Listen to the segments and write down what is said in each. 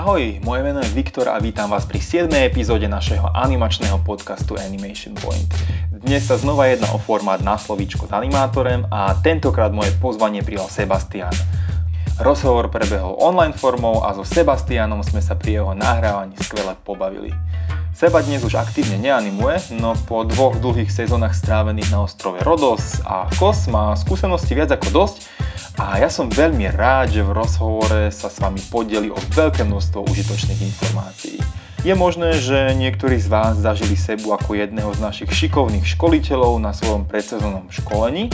Ahoj, moje meno je Viktor a vítam vás pri 7. epizóde našeho animačného podcastu Animation Point. Dnes sa znova jedná o formát na slovíčko s animátorem a tentokrát moje pozvanie prijal Sebastian. Rozhovor prebehol online formou a so Sebastianom sme sa pri jeho nahrávaní skvele pobavili. Seba dnes už aktívne neanimuje, no po dvoch dlhých sezónach strávených na ostrove Rodos a Kos má skúsenosti viac ako dosť a ja som veľmi rád, že v rozhovore sa s vami podeli o veľké množstvo užitočných informácií. Je možné, že niektorí z vás zažili Sebu ako jedného z našich šikovných školiteľov na svojom predsezónnom školení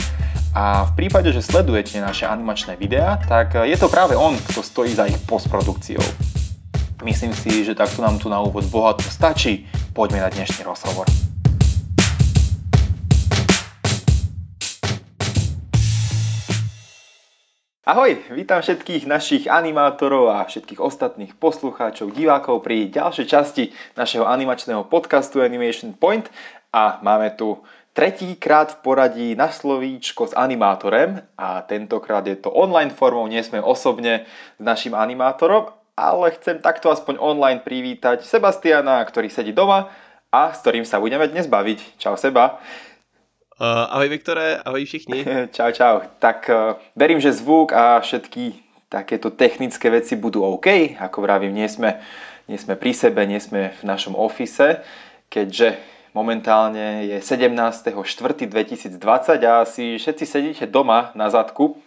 a v prípade, že sledujete naše animačné videá, tak je to práve on, kto stojí za ich postprodukciou. Myslím si, že takto nám tu na úvod bohato stačí. Poďme na dnešný rozhovor. Ahoj, vítam všetkých našich animátorov a všetkých ostatných poslucháčov, divákov pri ďalšej časti našeho animačného podcastu Animation Point a máme tu tretíkrát v poradí na slovíčko s animátorem a tentokrát je to online formou, nie sme osobne s našim animátorom, ale chcem takto aspoň online privítať Sebastiana, ktorý sedí doma a s ktorým sa budeme dnes baviť. Čau Seba. Uh, ahoj Viktore, ahoj všichni. čau, čau. Tak uh, verím, že zvuk a všetky takéto technické veci budú OK. Ako vravím, nie sme, nie sme pri sebe, nie sme v našom ofise, keďže momentálne je 17.4.2020 a asi všetci sedíte doma na zadku.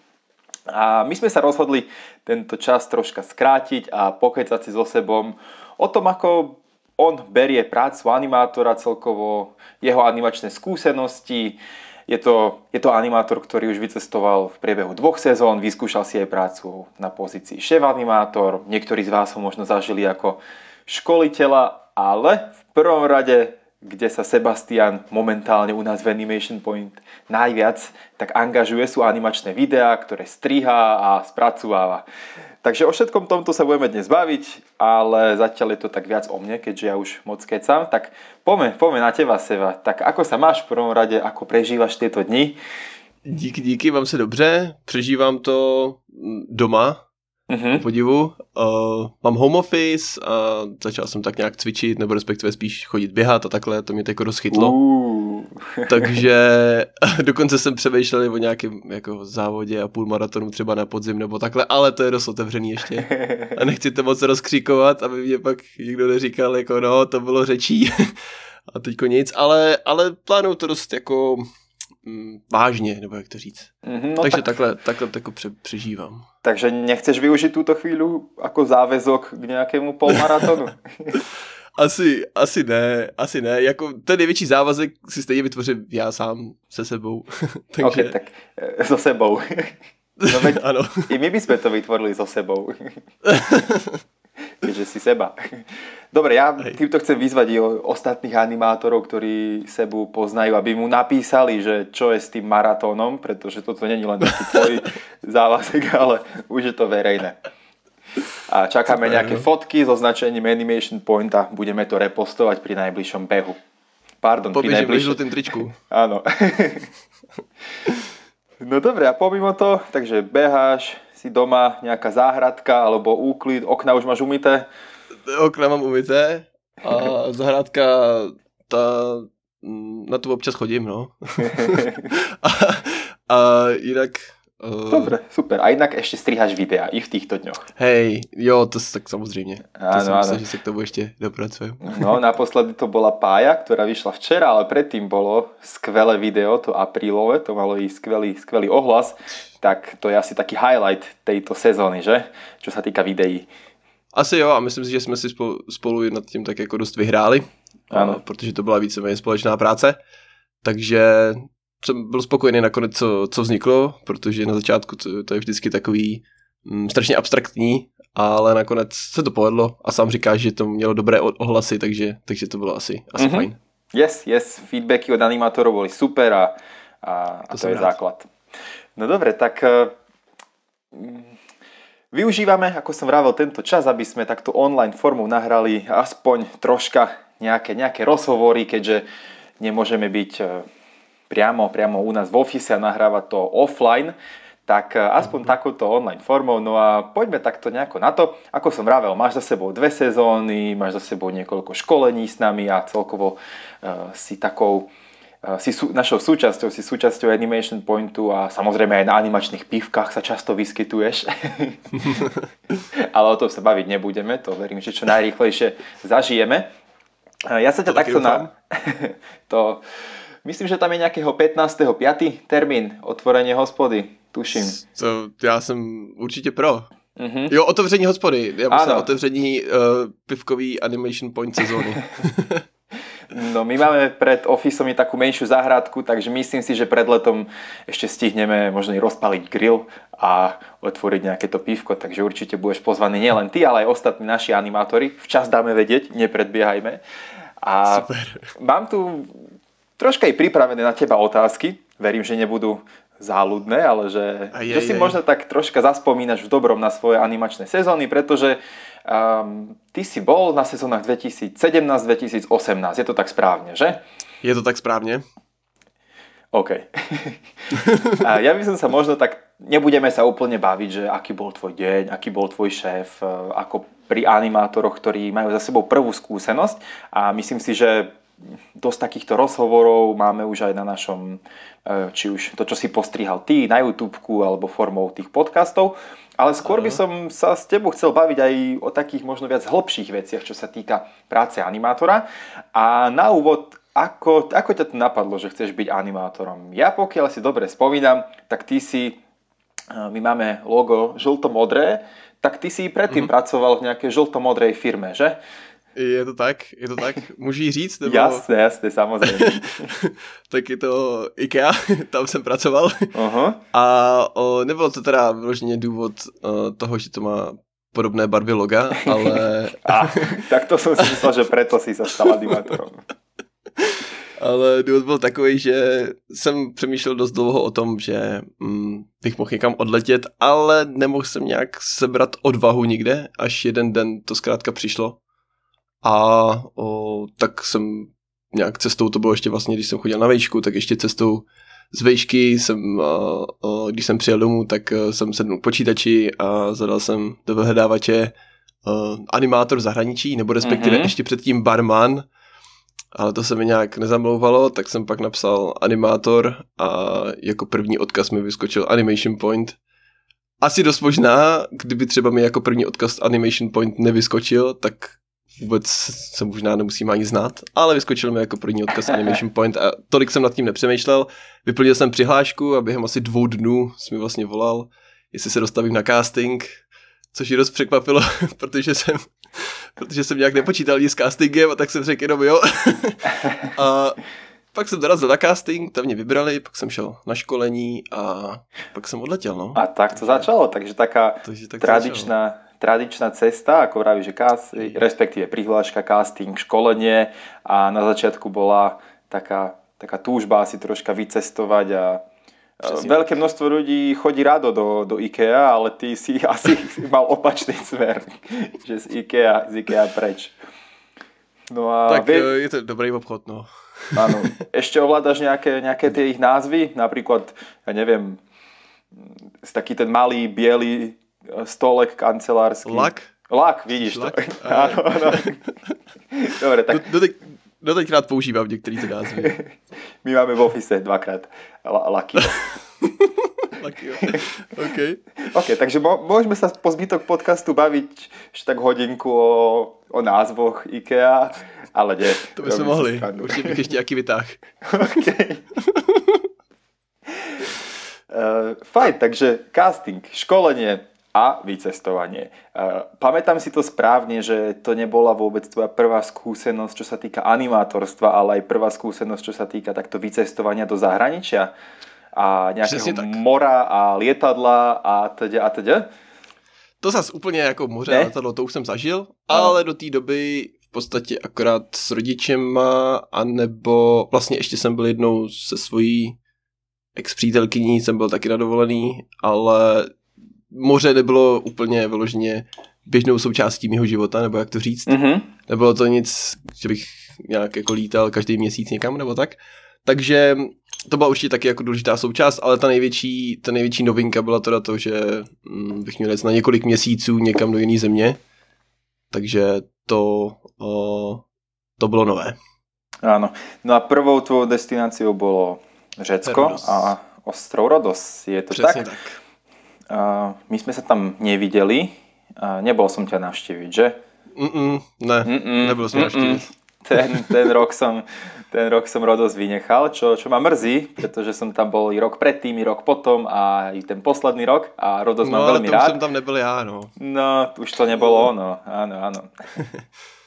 A my sme sa rozhodli tento čas troška skrátiť a pokecať si so sebou o tom, ako on berie prácu animátora celkovo, jeho animačné skúsenosti. Je to, je to animátor, ktorý už vycestoval v priebehu dvoch sezón, vyskúšal si aj prácu na pozícii šéf animátor. Niektorí z vás ho možno zažili ako školiteľa, ale v prvom rade kde sa Sebastian momentálne u nás v Animation Point najviac tak angažuje, sú animačné videá, ktoré striha a spracováva. Takže o všetkom tomto sa budeme dnes baviť, ale zatiaľ je to tak viac o mne, keďže ja už moc kecam. Tak poďme, poďme na teba, Seva. Tak ako sa máš v prvom rade, ako prežívaš tieto dni? Díky, díky, mám se dobře, přežívám to doma, mm-hmm. podivu. Uh, mám home office a začal jsem tak nějak cvičit, nebo respektive spíš chodit běhat a takhle, to mě jako rozchytlo. Uh. Takže dokonce jsem přemýšlel o nějakém jako závodě a půl maratonu třeba na podzim nebo takhle, ale to je dost otevřený ještě. A nechci to moc rozkříkovat, aby mě pak nikdo neříkal, jako no, to bylo řečí. a teďko nic, ale, ale plánuju to dost jako mm, vážně, nebo jak to říct. Mm-hmm, no Takže tak... takhle, takhle jako pře- přežívám. Takže nechceš využiť túto chvíľu ako záväzok k nejakému polmaratonu? asi, asi ne, asi ne. Jako ten největší závazek si stejně vytvořím já sám se sebou. Takže... Okay, tak so sebou. No veď, ano. I my by sme to vytvorili so sebou. Keďže si seba. Dobre, ja Hej. týmto chcem vyzvať i ostatných animátorov, ktorí Sebu poznajú, aby mu napísali, že čo je s tým maratónom, pretože toto není len taký tvoj závazek, ale už je to verejné. A čakáme nejaké no. fotky so značením Animation Point a budeme to repostovať pri najbližšom behu. Pardon, Pobiežím pri najbližšom... tým tričku. Áno. no dobre, a pomimo to, takže beháš, si doma, nejaká záhradka alebo úklid, okna už máš umité? okna mám umyté a zahrádka, ta, na tu občas chodím, no. a, a jinak... Uh... Dobre, super. A jinak ještě striháš videa i v týchto dňoch. Hej, jo, to tak samozřejmě. Ano, to jsem myslel, že se k tomu ještě dopracujem. No, naposledy to bola Pája, ktorá vyšla včera, ale predtým bolo skvelé video, to aprílové, to malo i skvelý, skvelý ohlas. Tak to je asi taký highlight tejto sezóny, že? Čo sa týka videí. Asi jo a myslím si, že jsme si spolu, spolu nad tím tak jako dost vyhráli, ano. A, protože to byla víceméně společná práce. Takže jsem byl spokojený nakonec, co, co vzniklo, protože na začátku to, to je vždycky takový mm, strašně abstraktní, ale nakonec se to povedlo a sám říkáš, že to mělo dobré ohlasy, takže, takže to bylo asi, asi mm-hmm. fajn. Yes, yes, feedbacky od animátorov boli super a, a, a to, to je rád. základ. No dobre, tak Využívame, ako som vravel, tento čas, aby sme takto online formou nahrali aspoň troška nejaké, nejaké rozhovory, keďže nemôžeme byť priamo, priamo u nás v office a nahrávať to offline, tak eh, aspoň mm-hmm. takúto online formou. No a poďme takto nejako na to. Ako som vravel, máš za sebou dve sezóny, máš za sebou niekoľko školení s nami a celkovo uh, si takou uh, si sú, našou súčasťou, si súčasťou Animation Pointu a samozrejme aj na animačných pivkách sa často vyskytuješ. Ale o tom sa baviť nebudeme, to verím, že čo najrýchlejšie zažijeme. Ja sa ťa takto na... to, myslím, že tam je nejakého 15.5. termín otvorenie hospody, tuším. To já jsem určitě pro. Mm-hmm. Jo, otevření hospody. Já myslím otevření uh, pivkový Animation Point sezóny. No my máme pred Officeom takú menšiu záhradku, takže myslím si, že pred letom ešte stihneme možno i rozpaliť grill a otvoriť nejaké to pívko, takže určite budeš pozvaný nielen ty, ale aj ostatní naši animátori. Včas dáme vedieť, nepredbiehajme. A Super. mám tu troška i pripravené na teba otázky. Verím, že nebudú záľudné, ale že, aj, že aj, si aj. možno tak troška zaspomínaš v dobrom na svoje animačné sezóny, pretože um, ty si bol na sezónach 2017-2018. Je to tak správne, že? Je to tak správne. OK. A ja by som sa možno tak, nebudeme sa úplne baviť, že aký bol tvoj deň, aký bol tvoj šéf, e, ako pri animátoroch, ktorí majú za sebou prvú skúsenosť a myslím si, že dosť takýchto rozhovorov máme už aj na našom, e, či už to, čo si postrihal ty na YouTube alebo formou tých podcastov, ale skôr by som sa s tebou chcel baviť aj o takých možno viac hĺbších veciach, čo sa týka práce animátora. A na úvod, ako, ako ťa to napadlo, že chceš byť animátorom? Ja pokiaľ si dobre spomínam, tak ty si, e, my máme logo žlto-modré, tak ty si predtým mm-hmm. pracoval v nejakej žlto-modrej firme, že? Je to tak? Je to tak? Můžu jí říct? Nebo... Jasné, jasné, samozřejmě. tak je to IKEA, tam jsem pracoval. Uh-huh. A o, nebylo to teda vyloženě důvod o, toho, že to má podobné barvy loga, ale... A, tak to jsem si myslel, že preto si se stal animátorem. ale důvod byl takový, že jsem přemýšlel dost dlouho o tom, že mm, bych mohl někam odletět, ale nemohl jsem nějak sebrat odvahu nikde, až jeden den to zkrátka přišlo a o, tak jsem nějak cestou, to bylo ještě vlastně, když jsem chodil na vejšku, tak ještě cestou z vejšky jsem, a, a, když jsem přijel domů, tak e, jsem sednul k počítači a zadal jsem do vyhledávače uh, animátor zahraničí, nebo respektive mm-hmm. ještě předtím barman, ale to se mi nějak nezamlouvalo, tak jsem pak napsal animátor a jako první odkaz mi vyskočil Animation Point. Asi dost možná, kdyby třeba mi jako první odkaz Animation Point nevyskočil, tak vůbec se možná nemusím ani znát, ale vyskočil mi jako první odkaz Animation Point a tolik jsem nad tím nepřemýšlel. Vyplnil jsem přihlášku a během asi dvou dnů jsem mi vlastně volal, jestli se dostavím na casting, což ji dost překvapilo, protože jsem, protože jsem nějak nepočítal nic s castingem a tak jsem řekl jenom jo. a pak jsem dorazil na casting, tam mě vybrali, pak jsem šel na školení a pak jsem odletěl. No. A tak to začalo, takže taká takže tak tradičná tradičná cesta, ako vraví, že cast, respektíve prihláška, casting, školenie a na začiatku bola taká, taká túžba asi troška vycestovať a Přesně. Veľké množstvo ľudí chodí rado do, do IKEA, ale ty si asi mal opačný smer, že z IKEA, z IKEA preč. No a tak vie... je to dobrý obchod, no. Áno. Ešte ovládaš nejaké, nejaké tie ich názvy? Napríklad, ja neviem, taký ten malý, biely stolek kancelársky. Lak? Lak, vidíš Lak? to. Áno, áno. Dobre, tak... Do, do, do teďkrát používám některý ty názvy. My máme v office dvakrát laky. laky, OK. OK, takže môžeme sa po zbytok podcastu baviť ešte tak hodinku o, o názvoch IKEA, ale nie. To by sme mohli. Určite bych ešte aký vytáh. OK. Uh, fajn, takže casting, školenie, a vycestovanie. Pamätám si to správne, že to nebola vôbec tvoja prvá skúsenosť, čo sa týka animátorstva, ale aj prvá skúsenosť, čo sa týka takto vycestovania do zahraničia a nejakého mora a lietadla a teda a teda? To zas úplně jako moře a letadlo, to už jsem zažil, ale do té doby v podstatě akorát s rodičema, anebo vlastně ještě jsem byl jednou se svojí ex-přítelkyní, jsem byl taky na dovolený, ale moře nebylo úplně vyloženě běžnou součástí mého života, nebo jak to říct. Mm-hmm. Nebylo to nic, že bych nějak jako lítal každý měsíc někam, nebo tak. Takže to byla určitě taky jako důležitá součást, ale ta největší, ta největší novinka byla teda to, že mm, bych měl jít na několik měsíců někam do jiné země, takže to, o, to bylo nové. Áno. No a prvou tvojou destináciou bolo Řecko Rodos. a ostrov Rodos. Je to Přesně tak? tak. Uh, my sme sa tam nevideli. Uh, nebol som ťa navštíviť, že? Mm-mm, ne, Mm-mm, nebyl som navštívit. Ten, ten, rok som, ten rok som Rodos vynechal, čo, čo ma mrzí, pretože som tam bol i rok predtým, i rok potom a i ten posledný rok a Rodos no, mám veľmi rád. No jsem tam nebyl já, no. No, už to nebolo ono, áno, áno.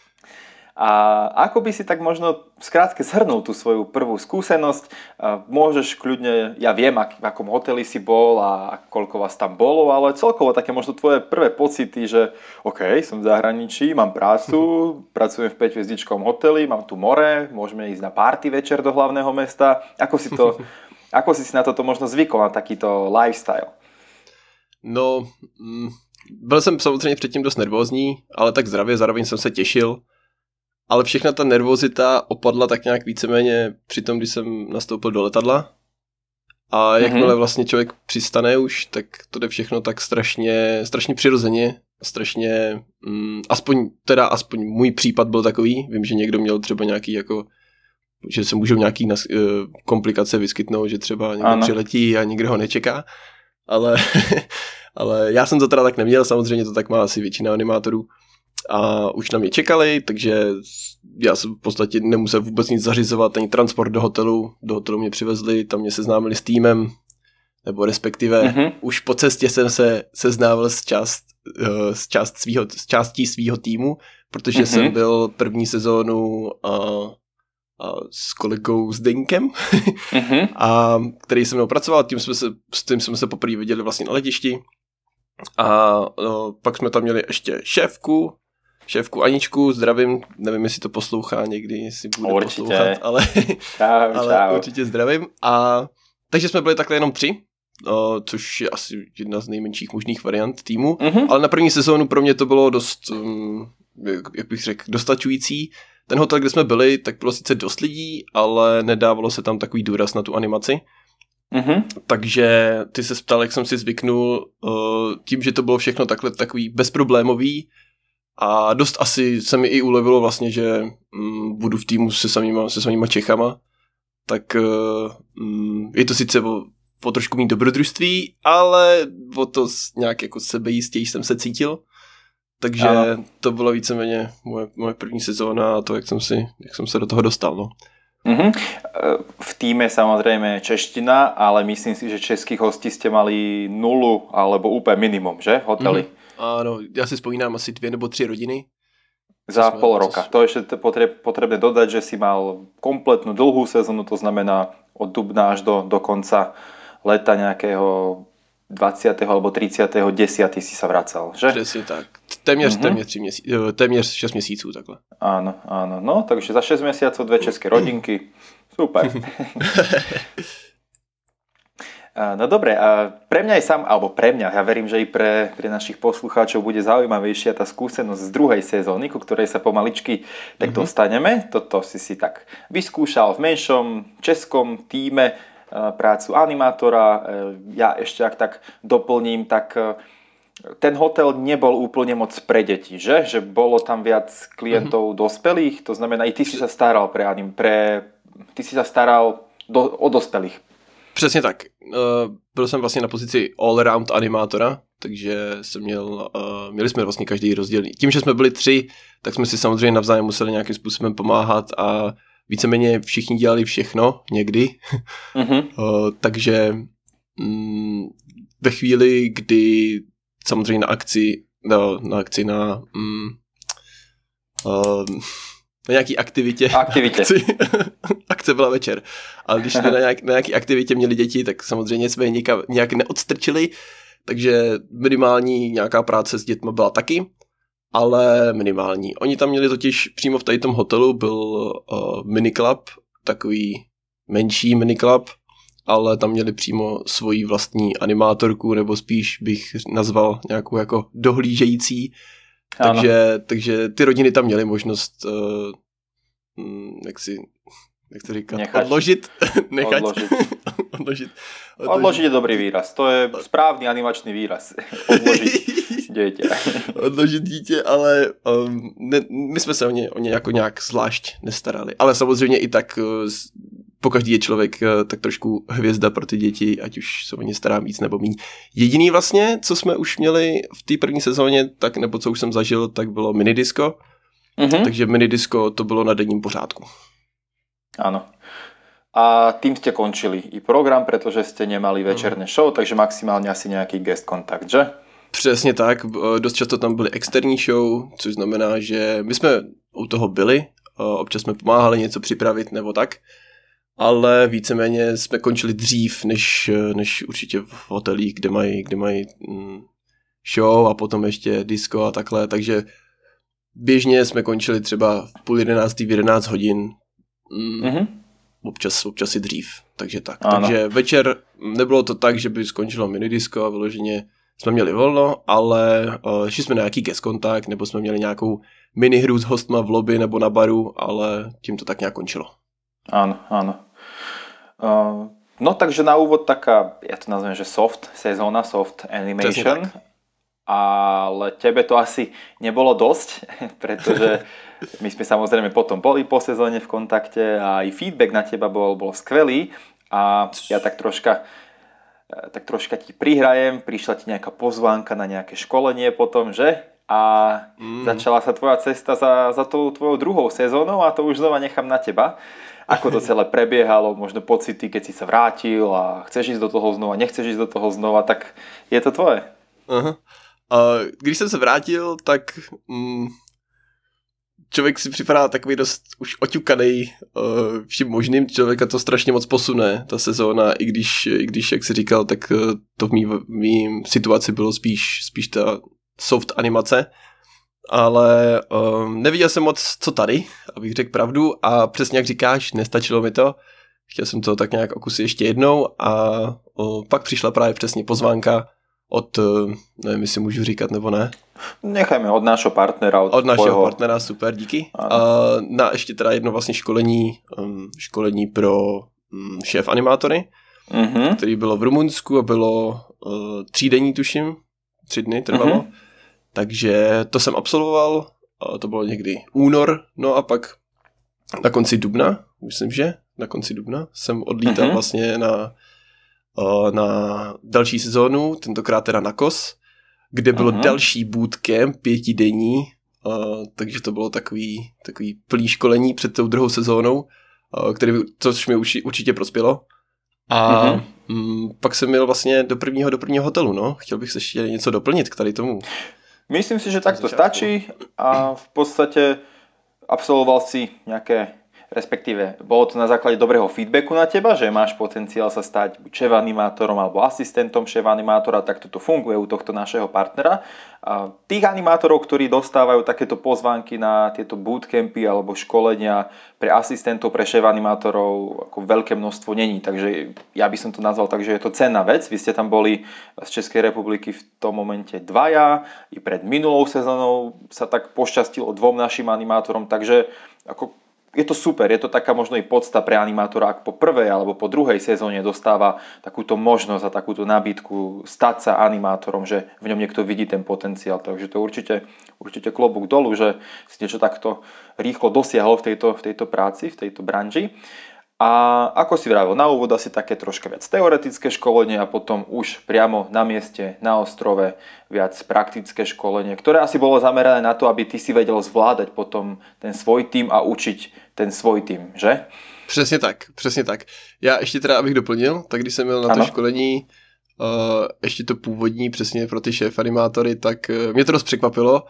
A ako by si tak možno skrátke zhrnul tú svoju prvú skúsenosť? Môžeš kľudne, ja viem, ak, v akom hoteli si bol a koľko vás tam bolo, ale celkovo také možno tvoje prvé pocity, že OK, som v zahraničí, mám prácu, pracujem v 5 hviezdičkom hoteli, mám tu more, môžeme ísť na party večer do hlavného mesta. Ako si, to, ako si si na toto možno zvykol, na takýto lifestyle? No, mm, byl jsem samozřejmě předtím dost nervózní, ale tak zdravě, zároveň jsem se těšil ale všechna ta nervozita opadla tak nějak víceméně při tom, když jsem nastoupil do letadla. A jakmile mhm. vlastně člověk přistane už, tak to jde všechno tak strašně, strašně přirozeně, strašně, mm, aspoň, teda aspoň můj případ byl takový, vím, že někdo měl třeba nějaký jako, že se můžou nějaký nas, uh, komplikace vyskytnout, že třeba někdo ano. přiletí a nikdo ho nečeká, ale, ale já jsem to teda tak neměl, samozřejmě to tak má asi většina animátorů, a už na mě čekali, takže já jsem v podstatě nemusel vůbec nic zařizovat, ani transport do hotelu, do hotelu mě přivezli, tam mě seznámili s týmem, nebo respektive mm-hmm. už po cestě jsem se seznámil s, část, uh, s, část svýho, s částí svého týmu, protože mm-hmm. jsem byl první sezónu a, a s kolegou Zdenkem, mm-hmm. a, který se mnou pracoval, tím jsme se, s tím jsme se poprvé viděli vlastně na letišti. A no, pak jsme tam měli ještě šéfku, šéfku Aničku, zdravím, nevím, jestli to poslouchá někdy, jestli bude určitě. poslouchat, ale, čau, ale čau. určitě zdravím. A takže jsme byli takhle jenom tři, o, což je asi jedna z nejmenších možných variant týmu, mm-hmm. ale na první sezónu pro mě to bylo dost, um, jak, jak bych řekl, dostačující. Ten hotel, kde jsme byli, tak bylo sice dost lidí, ale nedávalo se tam takový důraz na tu animaci. Mm-hmm. Takže ty se ptal, jak jsem si zvyknul, uh, tím, že to bylo všechno takhle takový bezproblémový, a dost asi se mi i ulevilo vlastně, že mm, budu v týmu se samýma, se samýma Čechama, tak mm, je to sice o, o trošku mít dobrodružství, ale o to nějak jako sebejistěji jsem se cítil. Takže ano. to byla víceméně moje, moje první sezóna a to, jak jsem, si, jak jsem se do toho dostal. No. Mm-hmm. V týme samozrejme čeština, ale myslím si, že českých hostí ste mali nulu alebo úplne minimum, že? Hoteli. Mm-hmm. Ano, já si vzpomínám asi dvě nebo tři rodiny. Za pol roka. To je ešte potrebné dodať, že si mal kompletnú dlhú sezónu, to znamená od dubna až do, do konca leta nejakého 20. alebo 30. 10. si sa vracal, že? Přesně tak. Téměř, mm-hmm. téměř, tři měsíc, eh, téměř 6 měsíců takhle. Áno, áno. No, takže za 6 mesiacov dve české rodinky. Super. No dobre, a pre mňa je sám, alebo pre mňa, ja verím, že i pre, pre našich poslucháčov bude zaujímavejšia tá skúsenosť z druhej sezóny, ku ktorej sa pomaličky tak mm-hmm. dostaneme. Toto si si tak vyskúšal v menšom českom týme prácu animátora. E, ja ešte ak tak doplním, tak e, ten hotel nebol úplne moc pre deti, že? Že bolo tam viac klientov mm-hmm. dospelých, to znamená, i ty si sa staral pre anim, pre, ty si sa staral do, o dospelých. Přesně tak. Uh, byl jsem vlastně na pozici all-around animátora, takže jsem měl, uh, měli jsme vlastně každý rozdělený. Tím, že jsme byli tři, tak jsme si samozřejmě navzájem museli nějakým způsobem pomáhat a víceméně všichni dělali všechno někdy. Mm-hmm. uh, takže um, ve chvíli, kdy samozřejmě na akci, no, na akci na uh, na nějaký aktivitě. Aktivitě. Akci, akce byla večer. Ale když jsme na, nějak, na nějaký aktivitě měli děti, tak samozřejmě jsme je nějak, nějak neodstrčili, takže minimální nějaká práce s dětmi byla taky, ale minimální. Oni tam měli totiž přímo v tady tom hotelu byl uh, miniklub, takový menší miniklub, ale tam měli přímo svoji vlastní animátorku, nebo spíš bych nazval nějakou jako dohlížející, takže, takže ty rodiny tam měly možnost uh, jak si jak to říkat, Nechať. odložit, nechať, odložit. odložit. Odložit. Odložit je dobrý výraz, to je správný animačný výraz. Odložit dítě. Odložit dítě, ale um, ne, my jsme se o ně, o ně jako nějak zvlášť nestarali. Ale samozřejmě i tak uh, pokaždý je člověk uh, tak trošku hvězda pro ty děti, ať už se o ně stará víc nebo méně. Jediný vlastně, co jsme už měli v té první sezóně, tak nebo co už jsem zažil, tak bylo minidisco. Mm-hmm. Takže minidisco to bylo na denním pořádku. Áno. A tým ste končili i program, pretože ste nemali mhm. večerné show, takže maximálně asi nějaký guest kontakt, že? Přesně tak, dost často tam byly externí show, což znamená, že my jsme u toho byli, občas jsme pomáhali něco připravit nebo tak, ale víceméně jsme končili dřív, než, než určitě v hotelích, kde mají, kde mají mm, show a potom ještě disco a takhle, takže běžně jsme končili třeba v půl jedenáctý, v jedenáct hodin, Mm-hmm. Občas, občas i dřív, takže tak. Ano. Takže večer nebylo to tak, že by skončilo minidisko a vyloženě jsme měli volno, ale uh, šli jsme na nějaký guest kontakt, nebo jsme měli nějakou minihru s hostma v lobby nebo na baru, ale tím to tak nějak končilo. Ano, ano. Uh, no takže na úvod taká, ja to nazvem, že soft sezóna, soft animation ale tebe to asi nebolo dosť, pretože my sme samozrejme potom boli po sezóne v kontakte a aj feedback na teba bol, bol skvelý a ja tak troška tak troška ti prihrajem, prišla ti nejaká pozvánka na nejaké školenie potom, že? A mm. začala sa tvoja cesta za, za tou tvojou druhou sezónou a to už znova nechám na teba. Ako to celé prebiehalo, možno pocity, keď si sa vrátil a chceš ísť do toho znova, nechceš ísť do toho znova, tak je to tvoje. Uh-huh. A když jsem se vrátil, tak mm, člověk si připadá takový dost už oťukaný uh, vším možným, člověka to strašně moc posune, ta sezóna, i když, i když jak si říkal, tak uh, to v mý, v mý situaci bylo spíš, spíš ta soft animace, ale uh, neviděl jsem moc, co tady, abych řekl pravdu, a přesně jak říkáš, nestačilo mi to, chtěl jsem to tak nějak okusit ještě jednou a uh, pak přišla právě přesně pozvánka od, eh, nevím, jestli můžu říkat nebo ne. Nechajme od našeho partnera. Od, od našeho tvojho... partnera, super, díky. A na ještě teda jedno vlastně školení, um, školení pro um, šéf animátory, mm-hmm. který bylo v Rumunsku a bylo uh, třídenní, tuším, tři dny trvalo. Mm-hmm. Takže to jsem absolvoval, to bylo někdy únor, no a pak na konci dubna, myslím, že na konci dubna jsem odlítal mm-hmm. vlastně na na další sezónu, tentokrát teda na KOS, kde bylo Aha. další bootcamp pětidenní, takže to bylo takový, takový plný školení před tou druhou sezónou, který, což mi už, určitě prospělo. A mm, pak jsem měl vlastně do prvního, do prvního hotelu, no. Chtěl bych se ještě něco doplnit k tady tomu. Myslím si, že tak to stačí a v podstatě absolvoval si nějaké respektíve bolo to na základe dobrého feedbacku na teba, že máš potenciál sa stať šéf animátorom alebo asistentom šéf animátora, tak toto funguje u tohto našeho partnera. A tých animátorov, ktorí dostávajú takéto pozvánky na tieto bootcampy alebo školenia pre asistentov, pre šéf animátorov, ako veľké množstvo není. Takže ja by som to nazval tak, že je to cenná vec. Vy ste tam boli z Českej republiky v tom momente dvaja, i pred minulou sezónou sa tak pošťastilo dvom našim animátorom, takže ako je to super, je to taká možno i podsta pre animátora, ak po prvej alebo po druhej sezóne dostáva takúto možnosť a takúto nabídku stať sa animátorom, že v ňom niekto vidí ten potenciál. Takže to určite, určite klobúk dolu, že si niečo takto rýchlo dosiahol v tejto, v tejto práci, v tejto branži. A ako si vravil, na úvod asi také troška viac teoretické školenie a potom už priamo na mieste, na ostrove viac praktické školenie, ktoré asi bolo zamerané na to, aby ty si vedel zvládať potom ten svoj tým a učiť ten svoj tým, že? Přesně tak, přesně tak. Já ještě teda, abych doplnil, tak když jsem měl na to ano. školení uh, ještě to původní přesně pro ty šéf animátory, tak uh, mě to dost překvapilo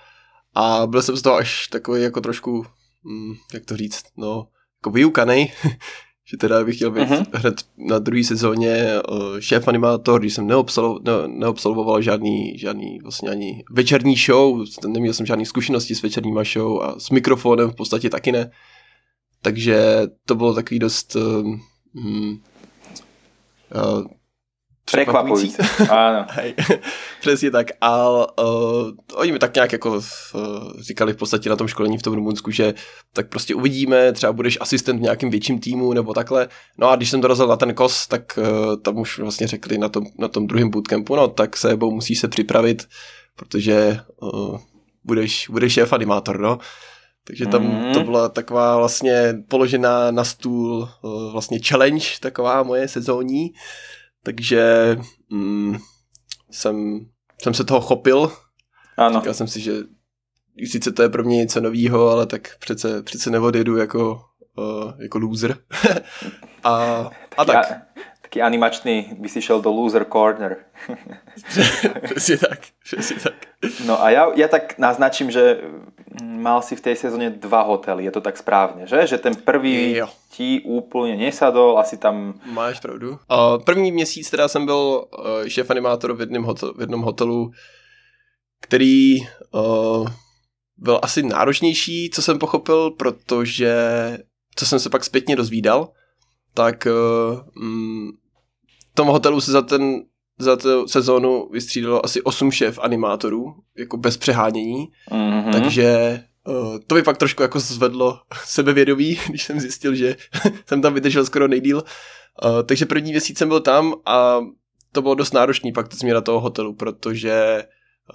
a byl jsem z toho až takový jako trošku, hm, jak to říct, no, jako vyukanej, že teda bych chtěl být uh-huh. hned na druhé sezóně uh, šéf animátor, když jsem neobsalo, ne, neobsluhoval žádný, žádný vlastně ani večerní show, neměl jsem žádný zkušenosti s večerníma show a s mikrofonem v podstatě taky ne. Takže to bylo takový dost uh, uh, Prekvapující. Áno. Hej, přesně tak. A uh, oni mi tak nějak jako uh, říkali v podstatě na tom školení v tom Rumunsku, že tak prostě uvidíme, třeba budeš asistent v nějakým větším týmu nebo takhle. No a když jsem dorazil na ten kos, tak uh, tam už vlastně řekli na tom, na tom druhém bootcampu, no tak se bo musí se připravit, protože uh, budeš, budeš šéf animátor, no. Takže tam mm. to byla taková vlastně položená na stůl uh, vlastně challenge, taková moje sezónní. Takže mm, jsem, jsem se toho chopil. Ano. Říkal jsem si, že sice to je pro mě něco novýho, ale tak přece, přece neodjedu jako, uh, jako loser. a, a tak. Ja, taký animačný by si šel do loser corner. přesně tak, přesně tak. No a ja, ja tak naznačím, že mal si v tej sezóne dva hotely, je to tak správne, že? Že ten prvý jo. ti úplně nesadol, asi tam... Máš pravdu. Uh, první měsíc teda jsem byl uh, šéf animátor v jednom, hotel, v jednom hotelu, který uh, byl asi náročnější, co jsem pochopil, protože co jsem se pak zpětně dozvídal, tak uh, mm, v tom hotelu se za ten za tu sezónu vystřídalo asi 8 šéf animátorů, jako bez přehánění, mm-hmm. takže uh, to by pak trošku jako zvedlo sebevědomí, když jsem zjistil, že jsem tam vydržel skoro nejdíl. Uh, takže první měsíc jsem byl tam a to bylo dost náročný pak to změna toho hotelu, protože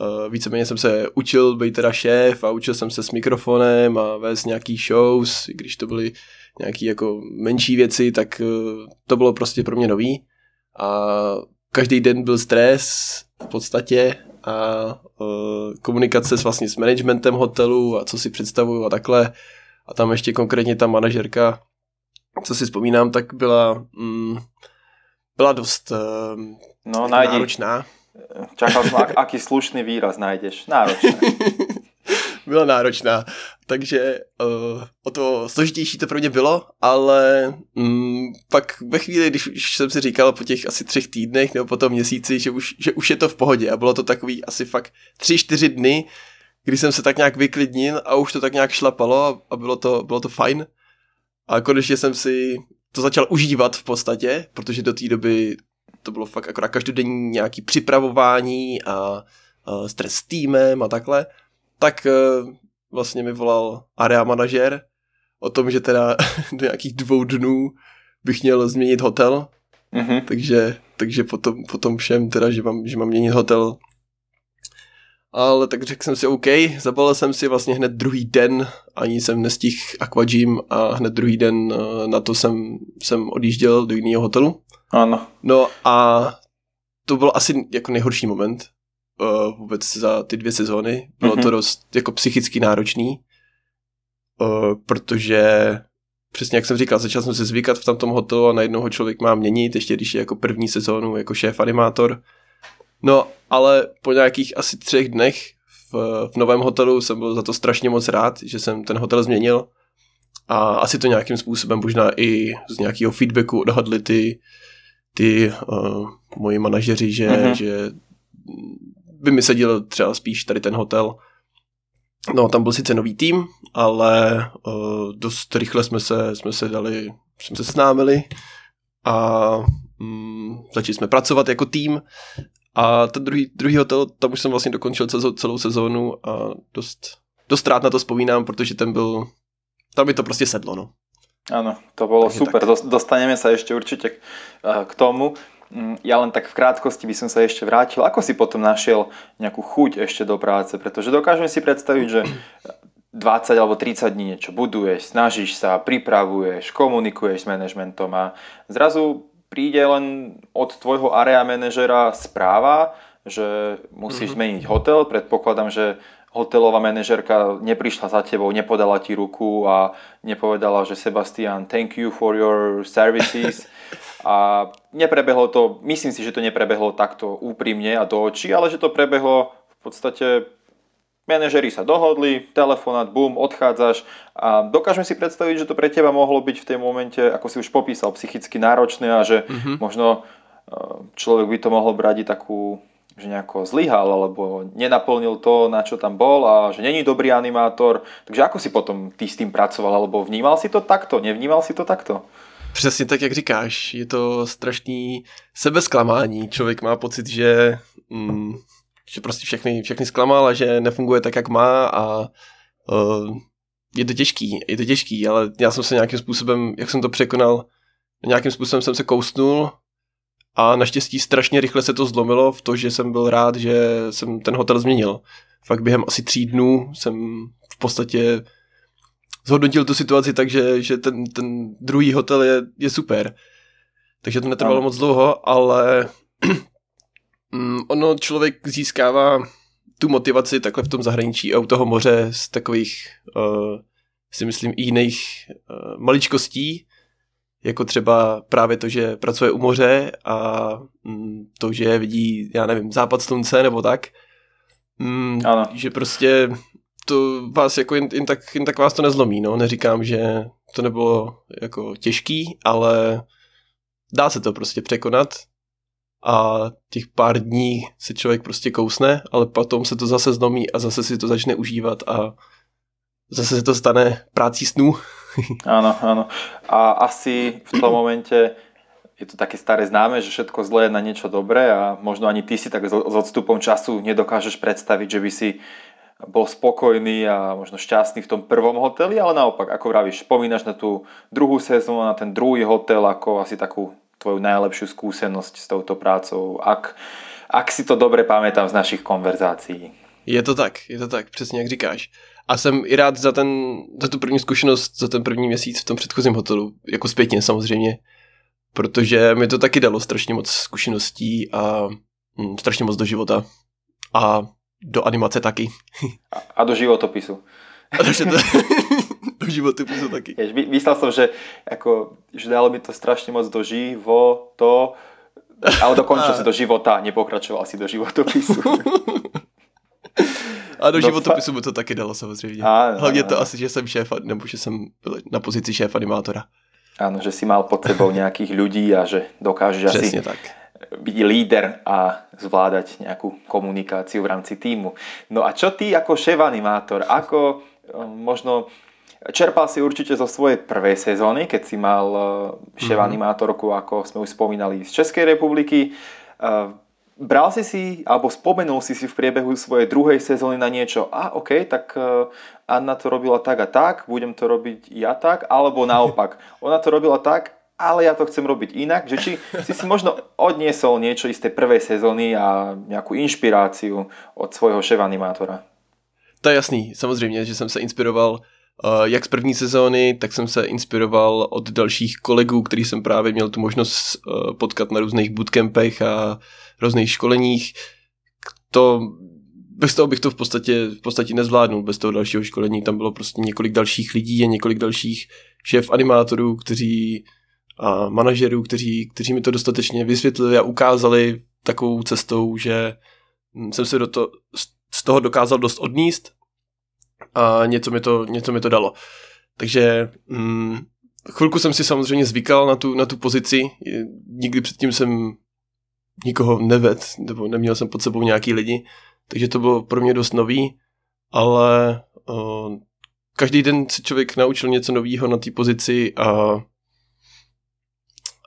uh, víceméně jsem se učil být teda šéf a učil jsem se s mikrofonem a vést nějaký shows, když to byly nějaký jako menší věci, tak uh, to bylo prostě pro mě nový. A každý den byl stres v podstatě a uh, komunikace s vlastně s managementem hotelu a co si představuju a takhle. A tam ještě konkrétně ta manažerka, co si vzpomínám, tak byla, mm, byla dost uh, no, najdi, náročná. Čakal jsem, aký slušný výraz najdeš. Náročná. byla náročná. Takže uh, o to složitější to pro mě bylo, ale um, pak ve chvíli, když už jsem si říkal po těch asi třech týdnech nebo po tom měsíci, že už, že už je to v pohodě a bylo to takový asi fakt tři, čtyři dny, kdy jsem se tak nějak vyklidnil a už to tak nějak šlapalo a, bylo, to, bylo to fajn. A konečně jsem si to začal užívat v podstatě, protože do té doby to bylo fakt akorát každodenní nějaký připravování a, a stres s týmem a takhle tak uh, vlastně mi volal area manažer o tom, že teda do nějakých dvou dnů bych měl změnit hotel, mm-hmm. takže, takže potom, potom všem teda, že mám, že mám měnit hotel. Ale tak řekl jsem si OK, zabalil jsem si vlastně hned druhý den, ani jsem nestihl Aquagym a hned druhý den uh, na to jsem, jsem odjížděl do jiného hotelu. Ano. No a to byl asi jako nejhorší moment, uh, vůbec za ty dvě sezóny. Bylo mm-hmm. to dost jako psychicky náročný, uh, protože přesně jak jsem říkal, začal jsem se zvykat v tamtom hotelu a najednou ho člověk má měnit, ještě když je jako první sezónu jako šéf animátor. No, ale po nějakých asi třech dnech v, v novém hotelu jsem byl za to strašně moc rád, že jsem ten hotel změnil a asi to nějakým způsobem možná i z nějakého feedbacku odhadli ty, ty uh, moji manažeři, že, mm-hmm. že by mi seděl třeba spíš tady ten hotel. No, tam byl sice nový tým, ale uh, dost rychle jsme se, jsme se dali, jsme se snámili a um, začali jsme pracovat jako tým a ten druhý, druhý hotel, tam už jsem vlastně dokončil celou, celou sezónu a dost, dost rád na to vzpomínám, protože ten byl, tam mi to prostě sedlo, no. Áno, to bolo Takže super. Tak. Dostaneme sa ešte určite k tomu. Mm, ja len tak v krátkosti by som sa ešte vrátil. Ako si potom našiel nejakú chuť ešte do práce? Pretože dokážeme si predstaviť, že 20 alebo 30 dní niečo buduješ, snažíš sa, pripravuješ, komunikuješ s manažmentom a zrazu príde len od tvojho area manažera správa, že musíš mm-hmm. zmeniť hotel. Predpokladám, že hotelová manažerka neprišla za tebou, nepodala ti ruku a nepovedala, že Sebastian, thank you for your services. A neprebehlo to, myslím si, že to neprebehlo takto úprimne a do očí, ale že to prebehlo v podstate manažeri sa dohodli, telefonát, bum, odchádzaš a dokážeme si predstaviť, že to pre teba mohlo byť v tej momente, ako si už popísal, psychicky náročné a že mm-hmm. možno e, človek by to mohol brať takú, že nejako zlyhal alebo nenaplnil to, na čo tam bol a že není dobrý animátor. Takže ako si potom ty s tým pracoval alebo vnímal si to takto, nevnímal si to takto? Přesně tak, jak říkáš. Je to strašný sebesklamání. Člověk má pocit, že, mm, že prostě všechny, všechny zklamal a že nefunguje tak, jak má a uh, je to těžký, je to těžký, ale já jsem se nějakým způsobem, jak jsem to překonal, nějakým způsobem jsem se kousnul a naštěstí strašně rychle se to zlomilo v to, že jsem byl rád, že jsem ten hotel změnil. Fakt během asi tří dnů jsem v podstatě zhodnotil tu situaci tak, že, že ten, ten druhý hotel je, je super. Takže to netrvalo no. moc dlouho, ale mm, ono člověk získává tu motivaci takhle v tom zahraničí a u toho moře z takových, uh, si myslím, i jiných uh, maličkostí, jako třeba právě to, že pracuje u moře a mm, to, že vidí, já nevím, západ slunce nebo tak, mm, ano. že prostě to vás jako jen, jen, tak, jen tak vás to nezlomí, no. Neříkám, že to nebylo jako těžký, ale dá se to prostě překonat a těch pár dní se člověk prostě kousne, ale potom se to zase zlomí a zase si to začne užívat a zase se to stane prácí snů. Áno, áno. A asi v tom momente je to také staré známe, že všetko zlé je na niečo dobré a možno ani ty si tak s odstupom času nedokážeš predstaviť, že by si bol spokojný a možno šťastný v tom prvom hoteli, ale naopak, ako vravíš, spomínaš na tú druhú sezónu, na ten druhý hotel ako asi takú tvoju najlepšiu skúsenosť s touto prácou, ak, ak si to dobre pamätám z našich konverzácií. Je to tak, je to tak, přesně jak říkáš. A jsem i rád za, ten, za tu první zkušenost, za ten první měsíc v tom předchozím hotelu, jako zpětně samozřejmě, protože mi to taky dalo strašně moc zkušeností a hm, strašně moc do života. A do animace taky. A, a do životopisu. A do, do životopisu taky. Jež, myslel som, že, ako, že dalo mi to strašne moc do životo, ale dokončil si do života, nepokračoval si do životopisu. A do no, životopisu mu to taky dalo samozřejmě. A, Hlavně to asi, že jsem šéf, nebo že jsem byl na pozici šéf animátora. Áno, že si mal pod sebou nejakých ľudí a že dokážeš Přesně asi tak. byť líder a zvládať nejakú komunikáciu v rámci týmu. No a čo ty ako šéf animátor, ako um, možno čerpal si určite zo svojej prvej sezóny, keď si mal uh, šéf mm-hmm. animátorku, ako sme už spomínali, z Českej republiky. Bral si si, alebo spomenul si si v priebehu svojej druhej sezóny na niečo, a OK, tak e, Anna to robila tak a tak, budem to robiť ja tak, alebo naopak, ona to robila tak, ale ja to chcem robiť inak, že či si si možno odniesol niečo z tej prvej sezóny a nejakú inšpiráciu od svojho šéf animátora. To je jasný, samozřejmě, že jsem se inspiroval jak z první sezóny, tak jsem se inspiroval od dalších kolegů, který jsem právě měl tu možnost uh, potkat na různých bootcampech a různých školeních. To, bez toho bych to v podstatě, v podstatě nezvládnul, bez toho dalšího školení. Tam bylo prostě několik dalších lidí a několik dalších šéf animátorů, kteří a manažerů, kteří, kteří mi to dostatečně vysvětlili a ukázali takovou cestou, že jsem se do to, z toho dokázal dost odníst a něco mi to, něco mi to dalo. Takže mm, chvilku jsem si samozřejmě zvykal na tu, na tu pozici. Nikdy předtím jsem nikoho neved, nebo neměl jsem pod sebou nějaký lidi, takže to bylo pro mě dost nový, ale uh, každý den se člověk naučil něco nového na té pozici a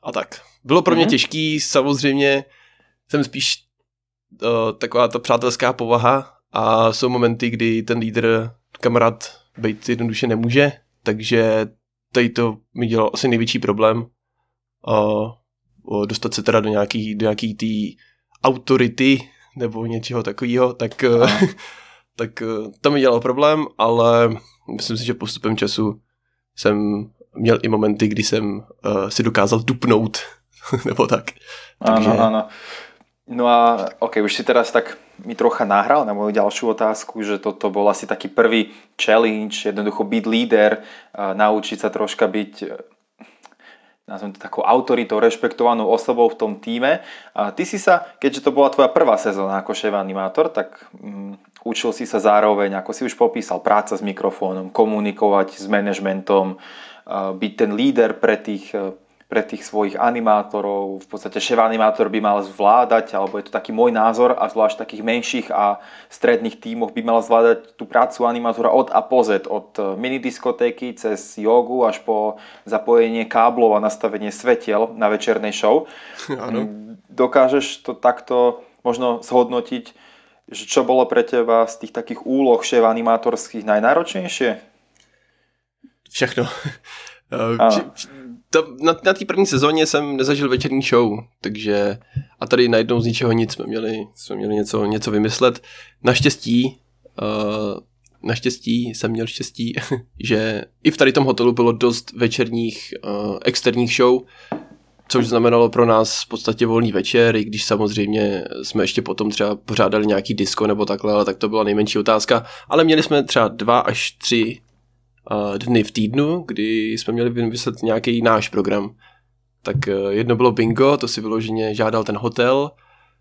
a tak. Bylo pro mě mm-hmm. těžký, samozřejmě jsem spíš uh, taková ta přátelská povaha a jsou momenty, kdy ten lídr, kamarád, být jednoduše nemůže, takže tady to mi dělalo asi největší problém. Uh, dostat se teda do nějaký, do nějaký tý autority nebo něčeho takového, tak, tak to mi dělalo problém, ale myslím si, že postupem času jsem měl i momenty, kdy jsem uh, si dokázal dupnout, nebo tak. Áno, Takže... áno. No a ok, už si teraz tak mi trocha nahral na moju ďalšiu otázku, že toto bol asi taký prvý challenge, jednoducho byť líder, naučiť sa troška byť nazvem to takou autoritou, rešpektovanou osobou v tom týme. A ty si sa, keďže to bola tvoja prvá sezóna ako šéf animátor, tak um, učil si sa zároveň, ako si už popísal, práca s mikrofónom, komunikovať s manažmentom, uh, byť ten líder pre tých pre tých svojich animátorov. V podstate šéf animátor by mal zvládať, alebo je to taký môj názor, a zvlášť takých menších a stredných tímoch by mal zvládať tú prácu animátora od A po Z, od minidiskotéky cez jogu až po zapojenie káblov a nastavenie svetiel na večernej show. Ano. Dokážeš to takto možno zhodnotiť, že čo bolo pre teba z tých takých úloh šéf animátorských najnáročnejšie? Všechno. to, na, na té první sezóně jsem nezažil večerní show, takže a tady najednou z ničeho nic jsme měli, jsme měli něco, něco vymyslet. Naštěstí, uh, naštěstí jsem měl štěstí, že i v tady tom hotelu bylo dost večerních uh, externích show, což znamenalo pro nás v podstatě volný večer, i když samozřejmě jsme ještě potom třeba pořádali nějaký disco nebo takhle, ale tak to byla nejmenší otázka. Ale měli jsme třeba dva až tři dny v týdnu, kdy jsme měli vymyslet nějaký náš program. Tak e, jedno bylo bingo, to si vyloženě žádal ten hotel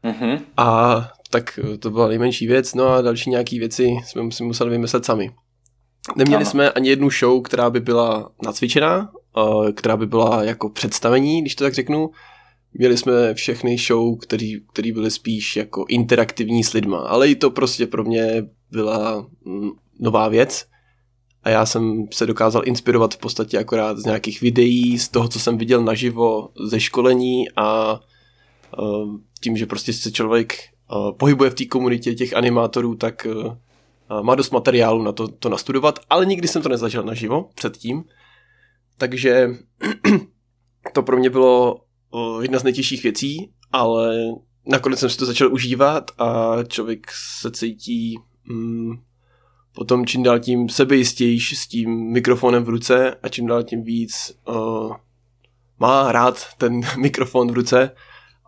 mm-hmm. a tak e, to byla nejmenší věc, no a další nějaký věci jsme si museli vymyslet sami. Neměli ano. jsme ani jednu show, která by byla nacvičená, která by byla jako představení, když to tak řeknu. Měli jsme všechny show, který, který byly spíš jako interaktivní s lidma, ale i to prostě pro mě byla mm, nová věc a já jsem se dokázal inspirovat v podstatě akorát z nějakých videí, z toho, co jsem viděl naživo ze školení a uh, tím, že prostě se člověk uh, pohybuje v té komunitě těch animátorů, tak uh, má dost materiálu na to, to nastudovat, ale nikdy jsem to nezažil naživo předtím, takže to pro mě bylo jedna z nejtěžších věcí, ale nakonec jsem si to začal užívat a člověk se cítí mm, potom čím dál tím sebejistější s tím mikrofonem v ruce a čím dál tím víc uh, má rád ten mikrofon v ruce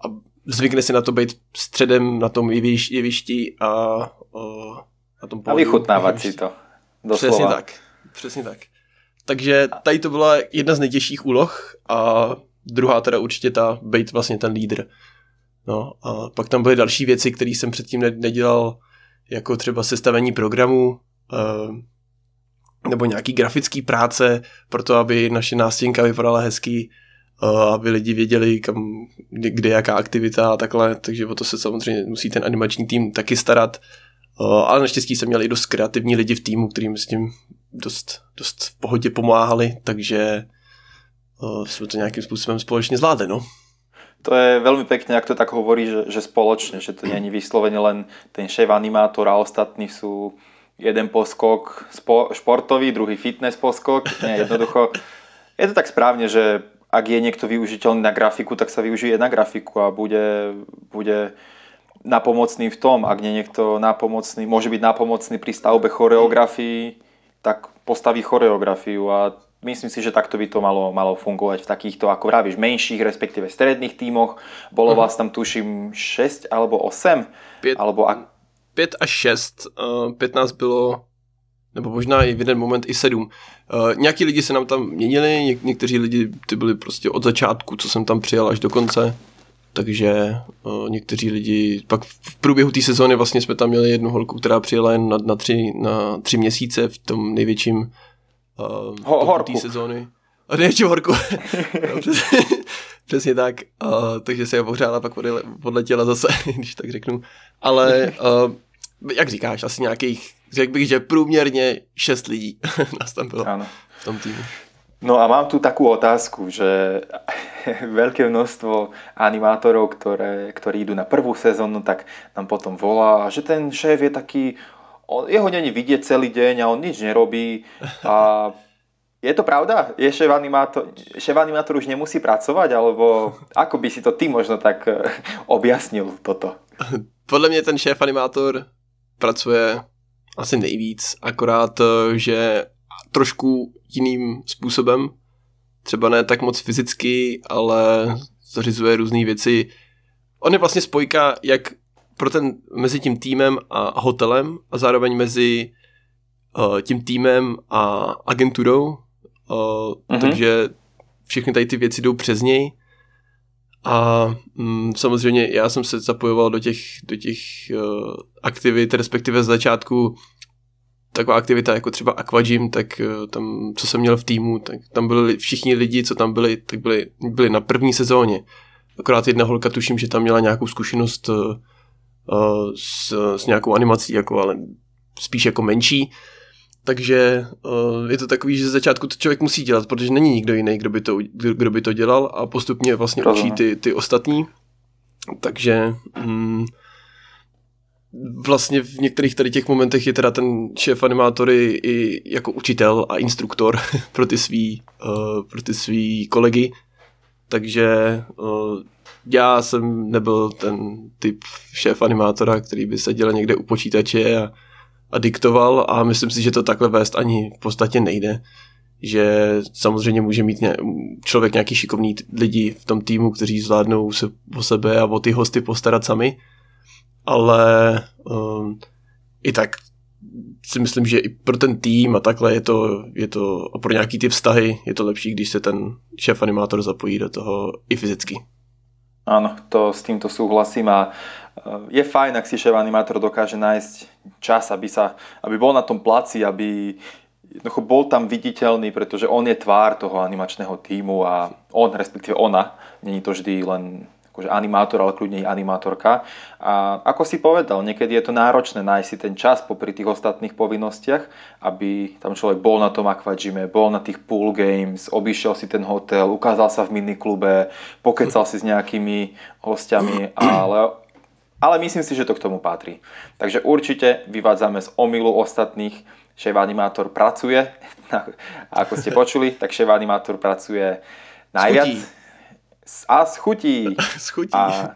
a zvykne si na to být středem na tom jevišti a uh, na tom A vychutnávat si to. Doslova. Přesně tak. Přesně tak. Takže tady to byla jedna z nejtěžších úloh a druhá teda určitě ta být vlastně ten lídr. No a pak tam byly další věci, které jsem předtím nedělal, jako třeba sestavení programu, nebo nějaký grafický práce pro to, aby naše nástěnka vypadala hezky, eh, aby lidi věděli, kam, kde jaká aktivita a takhle, takže o to se samozřejmě musí ten animační tým taky starat. Eh, ale naštěstí jsem měl i dost kreativní lidi v týmu, kterým s tím dost, dost v pohodě pomáhali, takže jsme to nějakým způsobem společně zvládli, no. To je veľmi pekne, ak to tak hovorí, že, že spoločne, že to není vyslovene len ten šéf animátor a ostatní sú jeden poskok spo, športový, druhý fitness poskok. Nie, jednoducho je to tak správne, že ak je niekto využiteľný na grafiku, tak sa využije na grafiku a bude, bude napomocný v tom. Ak nie niekto napomocný, môže byť napomocný pri stavbe choreografii, tak postaví choreografiu a myslím si, že takto by to malo, malo fungovať v takýchto, ako vravíš, menších, respektíve stredných tímoch. Bolo uh-huh. vás tam tuším 6 alebo 8? Piet, alebo ak... 5 až 6, uh, 5 nás bylo, nebo možná i v jeden moment i 7. Uh, nějaký lidi se nám tam měnili, něk- někteří lidi ty byli prostě od začátku, co jsem tam přijel až do konce, takže uh, někteří lidi, pak v průběhu té sezóny vlastně jsme tam měli jednu holku, která přijela jen na, na, tři, na tři měsíce v tom největším uh, Ho, té sezóny. A největší horku. Přesně tak. Uh, takže se je pohřála, pak podletěla zase, když tak řeknu. Ale uh, jak říkáš, asi nějakých, řekl bych, že průměrně šest lidí nás tam bylo ano. v tom týmu. No a mám tu takú otázku, že veľké množstvo animátorov, ktoré, ktorí idú na prvú sezónu, tak nám potom volá, že ten šéf je taký, on, jeho není vidieť celý deň a on nič nerobí a je to pravda? Je šéf animátor, už nemusí pracovať? Alebo ako by si to ty možno tak eh, objasnil toto? Podle mě ten šéf animátor pracuje asi nejvíc, akorát, eh, že trošku jiným způsobem, třeba ne tak moc fyzicky, ale zařizuje různé věci. On je vlastně spojka jak pro ten, mezi tím týmem a hotelem a zároveň mezi uh, tím týmem a agenturou, uh-huh. takže všechny tady ty věci jdou přes něj a mm, samozřejmě já jsem se zapojoval do těch, do těch uh, aktivit, respektive z začátku taková aktivita jako třeba Aquagym, tak uh, tam, co jsem měl v týmu, tak tam byli všichni lidi, co tam byli, tak byli, byli na první sezóně. Akorát jedna holka, tuším, že tam měla nějakou zkušenost uh, uh, s, s nějakou animací, jako, ale spíš jako menší. Takže uh, je to takový, že ze začátku to člověk musí dělat, protože není nikdo jiný, kdo by to, kdo by to dělal a postupně vlastně učí ty, ty ostatní. Takže um, vlastně v některých tady těch momentech je teda ten šéf animátory i jako učitel a instruktor pro ty svý, uh, pro ty svý kolegy. Takže uh, já jsem nebyl ten typ šéf animátora, který by seděl někde u počítače a, a diktoval a myslím si, že to takhle vést ani v podstatě nejde. Že samozřejmě může mít člověk nějaký šikovný lidi v tom týmu, kteří zvládnou se o sebe a o ty hosty postarat sami, ale um, i tak si myslím, že i pro ten tým a takhle je to, je to a pro nějaký ty vztahy je to lepší, když se ten šéf animátor zapojí do toho i fyzicky. Áno, to, s týmto súhlasím a je fajn, ak si šéf animátor dokáže nájsť čas, aby, sa, aby bol na tom placi, aby jednoducho bol tam viditeľný, pretože on je tvár toho animačného týmu a on, respektíve ona, není to vždy len akože animátor, ale kľudne i animátorka. A ako si povedal, niekedy je to náročné nájsť si ten čas popri tých ostatných povinnostiach, aby tam človek bol na tom aquagime, bol na tých pool games, obišiel si ten hotel, ukázal sa v miniklube, pokecal si s nejakými hostiami, ale ale myslím si, že to k tomu patrí. Takže určite vyvádzame z omilu ostatných. Šéf animátor pracuje, ako ste počuli, tak šéf animátor pracuje najviac. Schutí a schutí. schutí. A...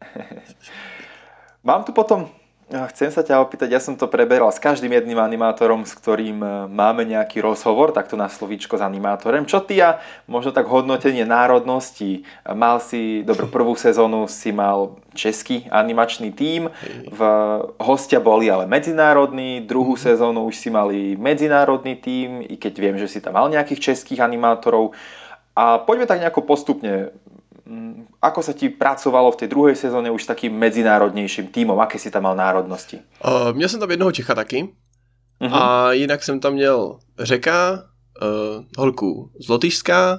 Mám tu potom, chcem sa ťa opýtať, ja som to preberal s každým jedným animátorom, s ktorým e, máme nejaký rozhovor, takto na slovíčko s animátorem. Čo ty a možno tak hodnotenie národnosti? Mal si, dobro, prvú sezónu si mal český animačný tím, v, hostia boli ale medzinárodní, druhú mhm. sezónu už si mali medzinárodný tím, i keď viem, že si tam mal nejakých českých animátorov. A poďme tak nejako postupne. Mm, ako sa ti pracovalo v tej druhej sezóne už s takým medzinárodnějším týmom? Aké si tam mal národnosti? Uh, měl jsem tam jednoho Čecha taky. Uh-huh. A jinak jsem tam měl Řeka, uh, holku z Lotyšska,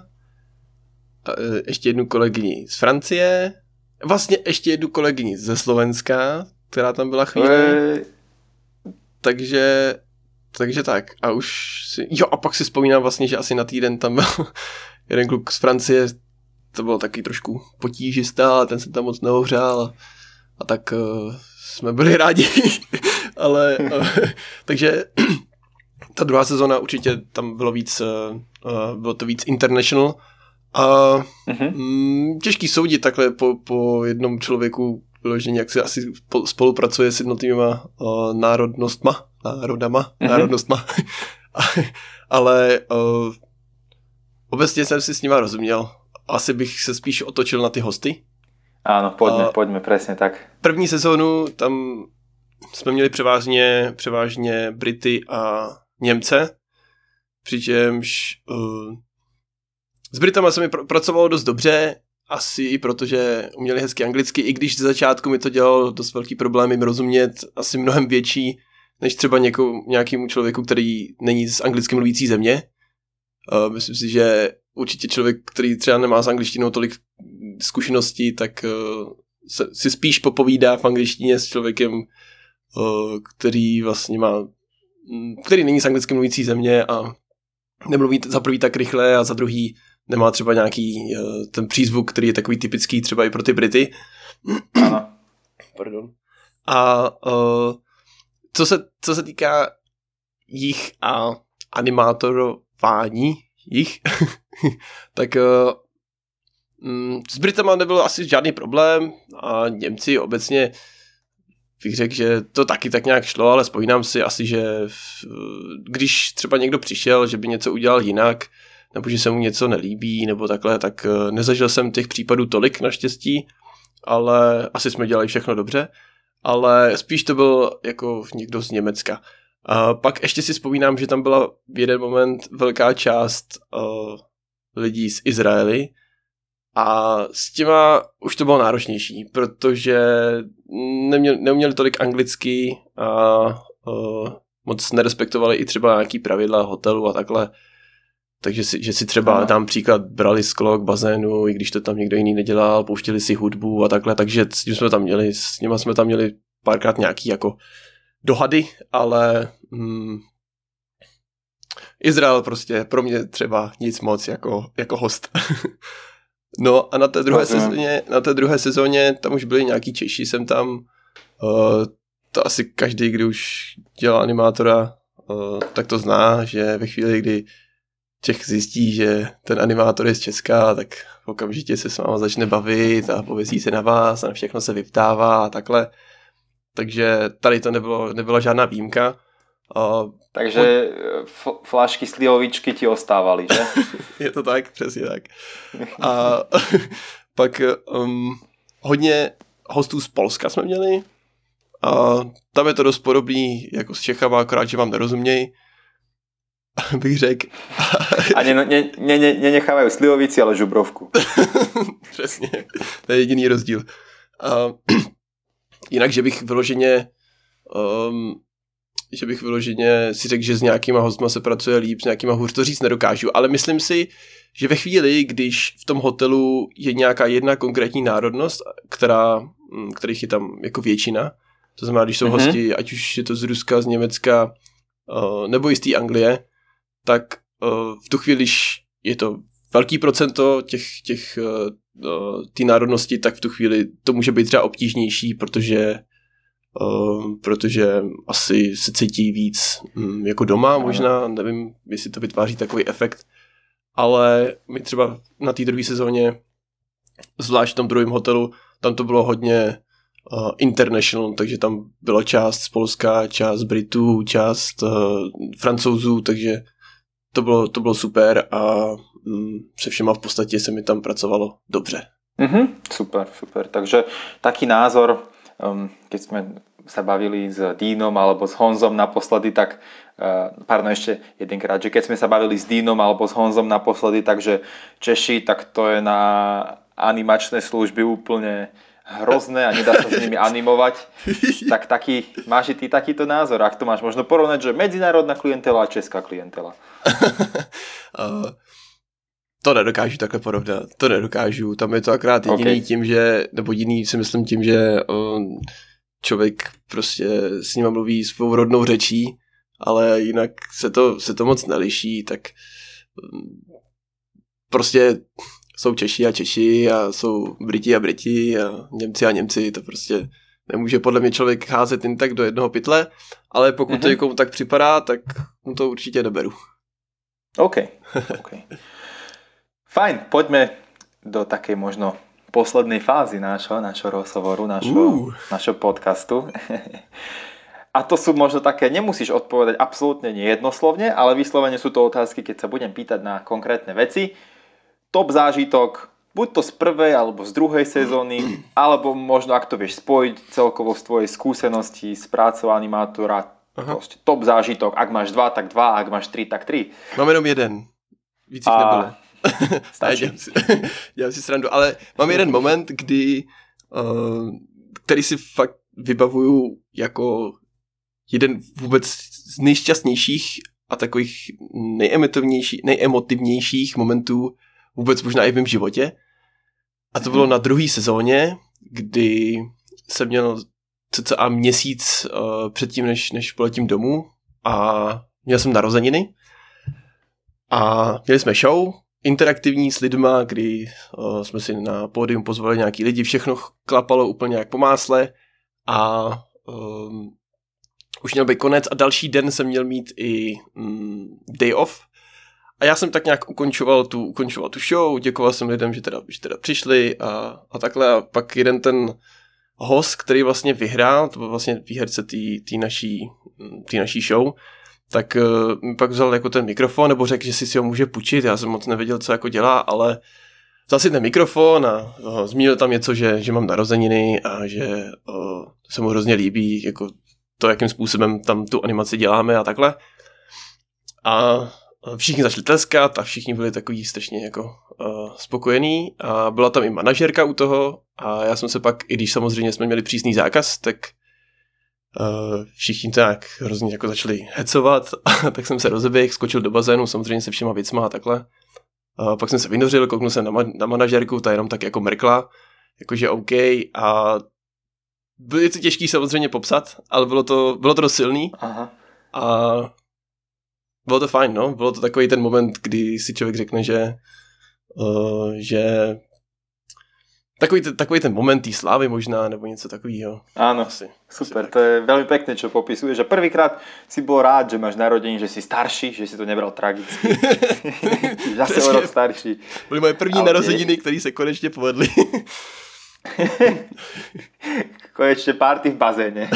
uh, ještě jednu kolegyni z Francie, vlastně ještě jednu kolegyni ze Slovenska, která tam byla chvíli. Ej. Takže takže tak. A už si, jo, a pak si vzpomínám vlastně, že asi na týden tam byl jeden kluk z Francie, to bylo taky trošku potížistá, ale ten se tam moc neohřál a, a tak uh, jsme byli rádi, ale uh, takže ta druhá sezona určitě tam bylo víc, uh, uh, bylo to víc international a uh-huh. těžký soudit takhle po, po jednom člověku vyloženě, jak se asi spolupracuje s jednotlivýma uh, národnostma, národama, uh-huh. národnostma, ale uh, Obecně jsem si s nima rozuměl. Asi bych se spíš otočil na ty hosty. Ano, pojďme, a pojďme, přesně tak. První sezónu tam jsme měli převážně, převážně Brity a Němce, přičemž uh, s Britama se mi pr- pracovalo dost dobře, asi i protože uměli hezky anglicky, i když z začátku mi to dělalo dost velký problém jim rozumět, asi mnohem větší, než třeba někou, nějakému člověku, který není z anglicky mluvící země. Uh, myslím si, že určitě člověk, který třeba nemá s angličtinou tolik zkušeností, tak uh, se, si spíš popovídá v angličtině s člověkem, uh, který vlastně má, mm, který není z anglicky mluvící země a nemluví za prvý tak rychle a za druhý nemá třeba nějaký uh, ten přízvuk, který je takový typický třeba i pro ty Brity. Pardon. A uh, co, se, co se týká jich a animátorů, fání jich, tak uh, s Britama nebyl asi žádný problém a Němci obecně bych řekl, že to taky tak nějak šlo, ale spomínám si asi, že v, když třeba někdo přišel, že by něco udělal jinak, nebo že se mu něco nelíbí, nebo takhle, tak uh, nezažil jsem těch případů tolik naštěstí, ale asi jsme dělali všechno dobře, ale spíš to byl jako někdo z Německa. A pak ještě si vzpomínám, že tam byla v jeden moment velká část uh, lidí z Izraeli a s těma už to bylo náročnější, protože neměli, neuměli tolik anglicky a uh, moc nerespektovali i třeba nějaký pravidla hotelu a takhle. Takže si, že si třeba no. tam příklad brali sklo k bazénu, i když to tam někdo jiný nedělal, pouštěli si hudbu a takhle, takže s tím jsme tam měli, s nimi jsme tam měli párkrát nějaký jako dohady, ale mm, Izrael prostě pro mě třeba nic moc jako, jako host. no a na té druhé okay. sezóně, na té druhé sezóně tam už byli nějaký Češi, jsem tam uh, to asi každý, kdy už dělá animátora, uh, tak to zná, že ve chvíli, kdy Čech zjistí, že ten animátor je z Česka, tak okamžitě se s váma začne bavit a povězí se na vás a na všechno se vyptává a takhle. Takže tady to nebylo, nebyla žádná výjimka. Uh, Takže f- flášky slivovičky ti ostávaly, že? je to tak, přesně tak. A pak um, hodně hostů z Polska jsme měli. A tam je to dost podobný jako s Čechama, akorát, že vám nerozumějí. bych řekl. A ne, ne, ne, ne, nenechávají slivovici, ale žubrovku. Přesně, to je jediný rozdíl. Uh, jinak, že bych vyloženě um, že bych vyloženě si řekl, že s nějakýma hostma se pracuje líp, s nějakýma hůř, to říct nedokážu, ale myslím si, že ve chvíli, když v tom hotelu je nějaká jedna konkrétní národnost, která, mm, kterých je tam jako většina, to znamená, když jsou mm-hmm. hosti, ať už je to z Ruska, z Německa, uh, nebo i z té Anglie, tak uh, v tu chvíli, když je to velký procento těch, těch uh, té národnosti, tak v tu chvíli to může být třeba obtížnější, protože protože asi se cítí víc um, jako doma možná, nevím, jestli to vytváří takový efekt, ale my třeba na té druhé sezóně, zvlášť v tom druhém hotelu, tam to bylo hodně uh, international, takže tam byla část z Polska, část Britů, část uh, Francouzů, takže to bylo, to bylo super a um, se všema v podstatě se mi tam pracovalo dobře. Mm-hmm, super, super. Takže taký názor, keď sme sa bavili s Dínom alebo s Honzom naposledy, tak uh, pardon, ešte jedenkrát, že keď sme sa bavili s Dínom alebo s Honzom naposledy, takže Češi, tak to je na animačné služby úplne hrozné a nedá sa s nimi animovať, tak taký, máš i ty takýto názor? Ak to máš možno porovnať, že medzinárodná klientela a česká klientela. to nedokážu takhle porovnat, to nedokážu. Tam je to akrát jediný okay. tím, že, nebo jiný si myslím tím, že uh, člověk prostě s ním mluví svou rodnou řečí, ale jinak se to, se to moc neliší, tak um, prostě jsou Češi a Češi a jsou Briti a Briti a Němci a Němci, to prostě nemůže podle mě člověk házet jen tak do jednoho pytle, ale pokud mm-hmm. to mhm. někomu tak připadá, tak mu to určitě neberu. OK. okay. Fajn, poďme do takej možno poslednej fázy nášho, nášho rozhovoru, nášho, uh. nášho podcastu. A to sú možno také, nemusíš odpovedať absolútne nejednoslovne, ale vyslovene sú to otázky, keď sa budem pýtať na konkrétne veci top zážitok, buď to z prvej alebo z druhej sezóny, alebo možno ak to vieš spojiť celkovo z tvojej skúsenosti s prácou animátora, Proste top zážitok, ak máš dva, tak dva, ak máš tri, tak tri. Mám jenom jeden. Víc jich nebylo. dělám, si, dělám si srandu, ale mám jeden moment, kdy, uh, který si fakt vybavuju jako jeden vůbec z nejšťastnějších a takových nejemotivnějších momentů vůbec možná i v mém životě. A to bylo na druhé sezóně, kdy jsem měl cca měsíc uh, předtím, než, než poletím domů a měl jsem narozeniny a měli jsme show interaktivní s lidma, kdy uh, jsme si na pódium pozvali nějaký lidi, všechno klapalo úplně jak po másle a um, už měl být konec a další den jsem měl mít i um, day off, a já jsem tak nějak ukončoval tu, ukončoval tu show, děkoval jsem lidem, že teda, že teda přišli a, a takhle. A pak jeden ten host, který vlastně vyhrál, to byl vlastně výherce té naší, tý naší show, tak uh, mi pak vzal jako ten mikrofon, nebo řekl, že si si ho může půjčit, já jsem moc nevěděl, co jako dělá, ale vzal si ten mikrofon a uh, zmínil tam něco, že, že mám narozeniny a že uh, se mu hrozně líbí jako to, jakým způsobem tam tu animaci děláme a takhle. A všichni začali tleskat a všichni byli takový strašně jako uh, spokojení a byla tam i manažerka u toho a já jsem se pak, i když samozřejmě jsme měli přísný zákaz, tak uh, všichni tak hrozně jako začali hecovat, tak jsem se rozeběhl, skočil do bazénu, samozřejmě se všema věcma a takhle. Uh, pak jsem se vynořil, kouknul jsem na, ma- na manažerku, ta jenom tak jako mrkla, jakože OK a bylo to těžký samozřejmě popsat, ale bylo to, bylo to dost silný Aha. a bylo to fajn, no. Bylo to takový ten moment, kdy si člověk řekne, že, uh, že Takový, ten, takový ten moment té slávy možná, nebo něco takového. Áno, Asi. super, Asi to je veľmi pekné, čo popisuje, že prvýkrát si bol rád, že máš narodení, že si starší, že si to nebral tragicky. Zase o rok starší. Byly moje první Ale narozeniny, které se konečně povedly. konečně party v bazéne.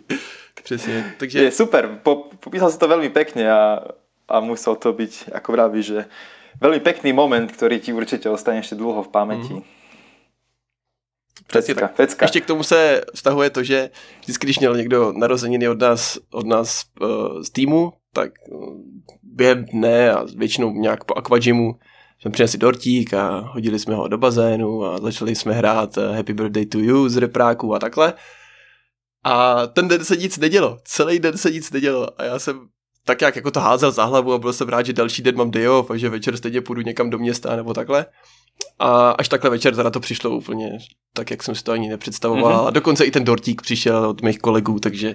Přesně, takže... Je super, po, popísal si to veľmi pekne a, a musel to byť, ako vraví, že veľmi pekný moment, ktorý ti určite ostane ešte dlho v pamäti. Mm. Přesně tak. Pecka. Ještě k tomu se vztahuje to, že vždycky, když měl někdo narozeniny od nás, od nás uh, z týmu, tak uh, během dne a většinou nějak po aquagymu jsme přinesli dortík a hodili jsme ho do bazénu a začali jsme hrát uh, Happy Birthday to You z repráku a takhle. A ten den se nic nedělo. Celý den se nic nedělo. A já jsem tak jak jako to házel za hlavu a byl jsem rád, že další den mám day off a že večer stejně půjdu někam do města nebo takhle. A až takhle večer teda to přišlo úplně tak, jak jsem si to ani nepředstavoval. Mm-hmm. A dokonce i ten dortík přišel od mých kolegů, takže,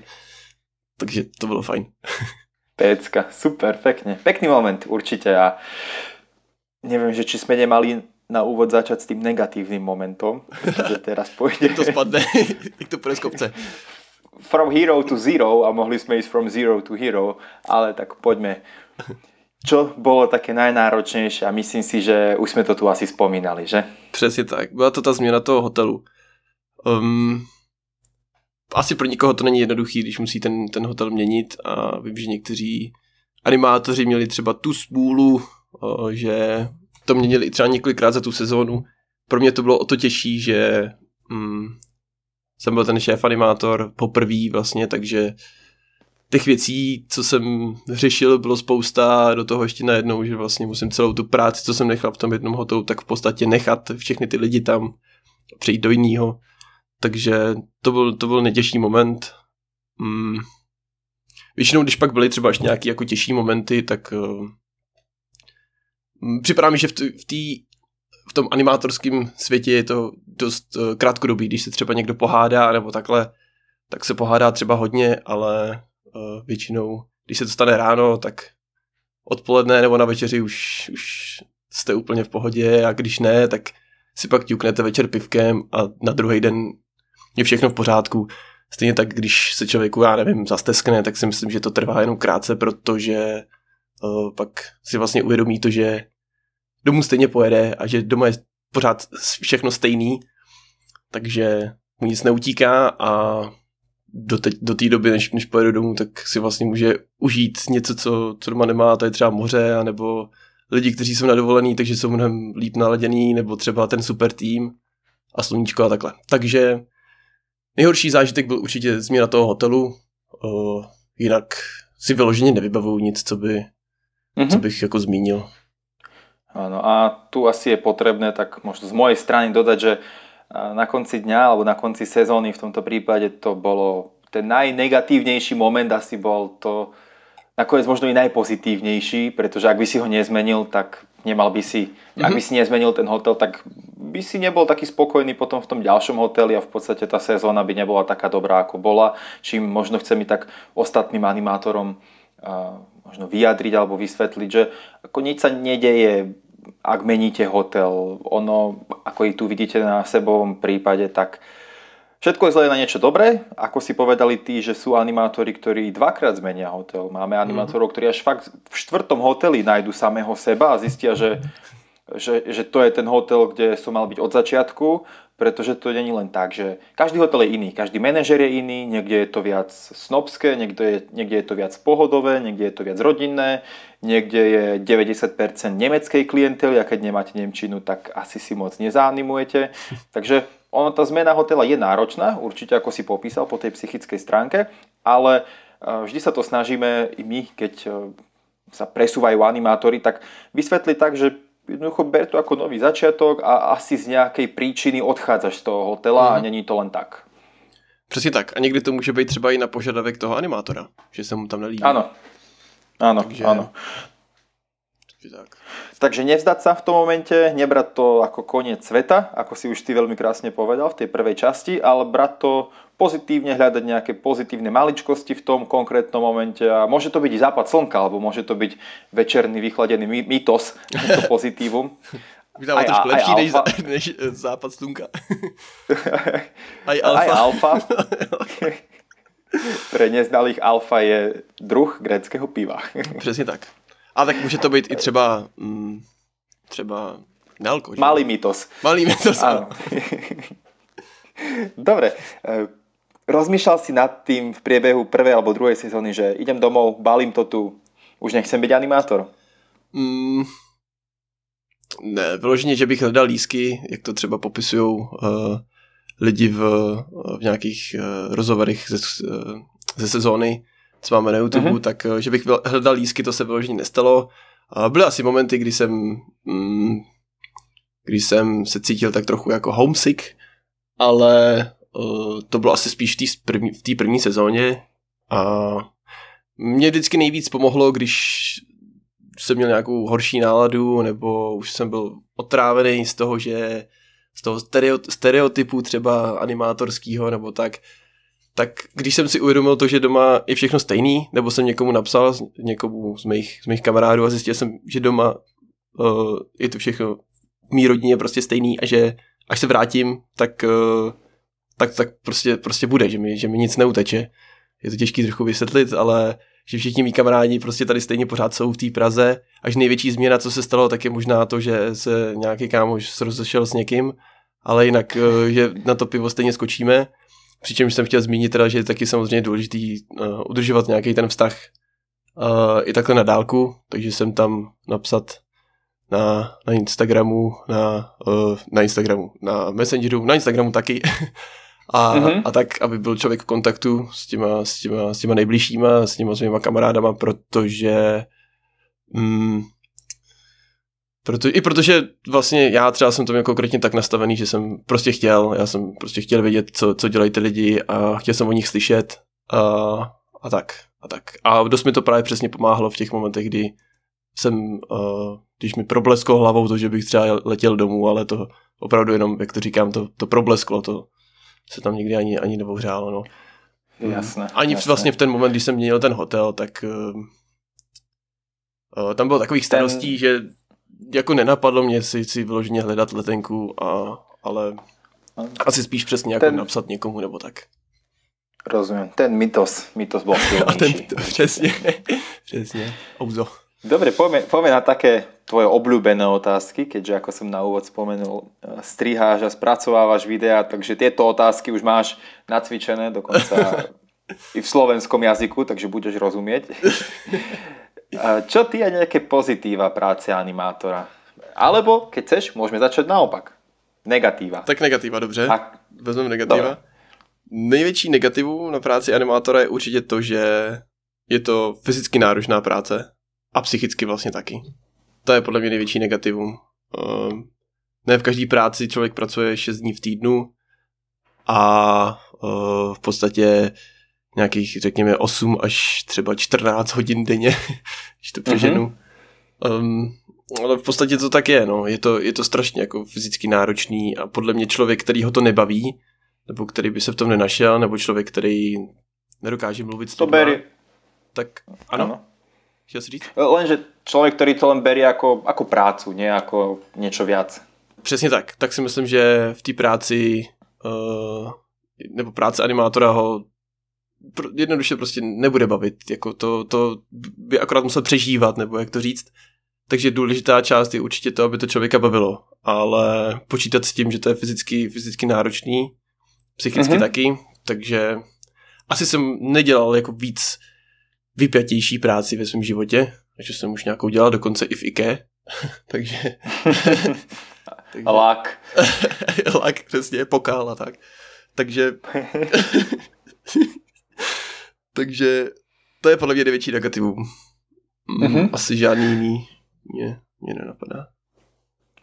takže to bylo fajn. Pecka, super, pekne. Pekný moment určite a neviem, že či sme nemali na úvod začať s tým negatívnym momentom, že teraz pôjde. To spadne, jak to pôjde z kopce. From hero to zero a mohli sme ísť from zero to hero, ale tak poďme čo bolo také najnáročnější a myslím si, že už jsme to tu asi spomínali, že? Přesně tak. Byla to ta změna toho hotelu. Um, asi pro nikoho to není jednoduchý, když musí ten, ten hotel měnit a vím, že někteří animátoři měli třeba tu spůlu, o, že to měnili třeba několikrát za tu sezónu. Pro mě to bylo o to těžší, že um, jsem byl ten šéf animátor poprvé vlastně, takže těch věcí, co jsem řešil, bylo spousta do toho ještě najednou, že vlastně musím celou tu práci, co jsem nechal v tom jednom hotelu, tak v podstatě nechat všechny ty lidi tam přejít do jiného. Takže to byl, to byl nejtěžší moment. Hmm. Většinou, když pak byly třeba ještě nějaké jako těžší momenty, tak uh, připadá mi, že v, t- v, tý, v tom animátorském světě je to dost uh, krátkodobý, když se třeba někdo pohádá nebo takhle, tak se pohádá třeba hodně, ale většinou, když se to stane ráno, tak odpoledne nebo na večeři už, už jste úplně v pohodě a když ne, tak si pak ťuknete večer pivkem a na druhý den je všechno v pořádku. Stejně tak, když se člověku, já nevím, zasteskne, tak si myslím, že to trvá jenom krátce, protože uh, pak si vlastně uvědomí to, že domů stejně pojede a že doma je pořád všechno stejný, takže mu nic neutíká a do, teď, do té doby, než, než pojede domů, tak si vlastně může užít něco, co, co doma nemá, to je třeba moře, nebo lidi, kteří jsou na dovolený, takže jsou mnohem líp naladěný, nebo třeba ten super tým a sluníčko a takhle. Takže nejhorší zážitek byl určitě změna toho hotelu, o, jinak si vyloženě nevybavuju nic, co, by, mm-hmm. co bych jako zmínil. Áno, a tu asi je potrebné tak možno z mojej strany dodať, že na konci dňa alebo na konci sezóny v tomto prípade to bolo ten najnegatívnejší moment asi bol to nakoniec možno i najpozitívnejší, pretože ak by si ho nezmenil, tak nemal by si, mm-hmm. ak by si nezmenil ten hotel, tak by si nebol taký spokojný potom v tom ďalšom hoteli a v podstate tá sezóna by nebola taká dobrá, ako bola, čím možno chce mi tak ostatným animátorom uh, možno vyjadriť alebo vysvetliť, že ako nič sa nedeje ak meníte hotel, ono, ako i tu vidíte na sebovom prípade, tak všetko je zlé na niečo dobré. Ako si povedali tí, že sú animátori, ktorí dvakrát zmenia hotel. Máme mhm. animátorov, ktorí až fakt v štvrtom hoteli nájdu samého seba a zistia, že, že, že to je ten hotel, kde som mal byť od začiatku pretože to není len tak, že každý hotel je iný, každý manažer je iný, niekde je to viac snobské, niekde je, niekde je to viac pohodové, niekde je to viac rodinné, niekde je 90% nemeckej klientely a keď nemáte Nemčinu, tak asi si moc nezanimujete. Takže ono, tá zmena hotela je náročná, určite ako si popísal po tej psychickej stránke, ale vždy sa to snažíme i my, keď sa presúvajú animátori, tak vysvetliť tak, že jednoducho ber to ako nový začiatok a asi z nejakej príčiny odchádzaš z toho hotela mm. a mhm. není to len tak. Přesně tak. A někdy to může být třeba i na požadavek toho animátora, že se mu tam nelíbí. Ano. Ano, Takže... ano. Tak. Takže nevzdať sa v tom momente, nebrať to ako koniec sveta, ako si už ty veľmi krásne povedal v tej prvej časti, ale brať to pozitívne, hľadať nejaké pozitívne maličkosti v tom konkrétnom momente a môže to byť i západ slnka, alebo môže to byť večerný vychladený mytos, to pozitívum. Vydává trošku lepší než, než eh, západ slunka. aj alfa. Aj alfa. Pre neznalých alfa je druh greckého piva. Přesně tak. A tak může to být i třeba, mm, třeba nealko? Malý mýtos. Malý mýtos, áno. Dobre. Rozmýšľal si nad tým v priebehu prvej alebo druhej sezóny, že idem domov, balím to tu, už nechcem byť animátor? Mm, ne, vyloženě, že bych hledal lísky, jak to třeba popisují uh, lidi v, v nějakých uh, rozhovorech ze, uh, ze sezóny, co máme na YouTube, mm-hmm. tak že bych hledal lísky, to se vyloženě nestalo. A byly asi momenty, kdy jsem, mm, kdy jsem se cítil tak trochu jako homesick, ale uh, to bylo asi spíš v té první, první sezóně a mě vždycky nejvíc pomohlo, když jsem měl nějakou horší náladu, nebo už jsem byl otrávený z toho, že z toho stereotypu třeba animátorského nebo tak, tak když jsem si uvědomil to, že doma je všechno stejný, nebo jsem někomu napsal, někomu z mých, z mých kamarádů a zjistil jsem, že doma uh, je to všechno v mý rodině prostě stejný a že až se vrátím, tak, uh, tak, tak prostě, prostě bude, že mi, že mi nic neuteče. Je to těžký trochu vysvětlit, ale že všichni mý kamarádi prostě tady stejně pořád jsou v té Praze. Až největší změna, co se stalo, tak je možná to, že se nějaký kámoš rozešel s někým, ale jinak, eh, že na to pivo stejně skočíme. Přičemž jsem chtěl zmínit teda, že je taky samozřejmě důležitý uh, udržovat nějaký ten vztah uh, i takhle na dálku, takže jsem tam napsat na, na Instagramu, na, na Instagramu, na Messengeru, na Instagramu taky a, mm-hmm. a tak, aby byl člověk v kontaktu s těma, s těma, s těma nejbližšíma, s těma svýma kamarádama, protože mm, proto, I protože vlastně já třeba jsem to měl konkrétně tak nastavený, že jsem prostě chtěl, já jsem prostě chtěl vědět, co, co dělají ty lidi a chtěl jsem o nich slyšet a, a tak. A tak. A dost mi to právě přesně pomáhalo v těch momentech, kdy jsem, uh, když mi problesklo hlavou to, že bych třeba letěl domů, ale to opravdu jenom, jak to říkám, to, to problesklo, to, se tam nikdy ani, ani neohřálo. No. Jasné. Ani jasné. vlastně v ten moment, když jsem měnil ten hotel, tak uh, uh, tam bylo takových starostí, ten... že jako nenapadlo mě si, si vyloženě hledat letenku, a, ale asi spíš přesně jako ten... napsat někomu nebo tak. Rozumím. Ten mytos, mytos byl A ten přesně, přesně. Ouzo. Dobre, poďme, poďme na také tvoje obľúbené otázky, keďže ako som na úvod spomenul, eh, striháš a spracovávaš videá, takže tieto otázky už máš nacvičené dokonca i v slovenskom jazyku, takže budeš rozumieť. Čo ty a nejaké pozitíva práce animátora? Alebo, keď chceš, môžeme začať naopak. Negatíva. Tak negatíva, dobře. A... Vezmeme negatíva. Dobre. Největší negativu na práci animátora je určitě to, že je to fyzicky náročná práce a psychicky vlastně taky. To je podle mě největší negativum. Uh, ne v každé práci člověk pracuje 6 dní v týdnu a uh, v podstatě nějakých, řekněme, 8 až třeba 14 hodin denně, když to přeženu. Mm-hmm. Um, ale v podstatě to tak je, no. Je to, je to strašně jako fyzicky náročný a podle mě člověk, který ho to nebaví, nebo který by se v tom nenašel, nebo člověk, který nedokáže mluvit s to lidma, tak ano. ano. Chtěl si říct? Lenže člověk, který to len berie jako, jako prácu, ne jako něco viac. Přesně tak. Tak si myslím, že v té práci uh, nebo práce animátora ho jednoduše prostě nebude bavit. Jako to, to by akorát musel přežívat, nebo jak to říct. Takže důležitá část je určitě to, aby to člověka bavilo. Ale počítat s tím, že to je fyzicky, fyzicky náročný, psychicky mm-hmm. taky, takže asi jsem nedělal jako víc vypjatější práci ve svém životě, takže jsem už nějakou dělal, dokonce i v IKE, takže... takže lak. lak, přesně, pokal a tak. Takže... takže to je podle mě největší negativum. Mm-hmm. Asi žádný jiný mě, mě nenapadá.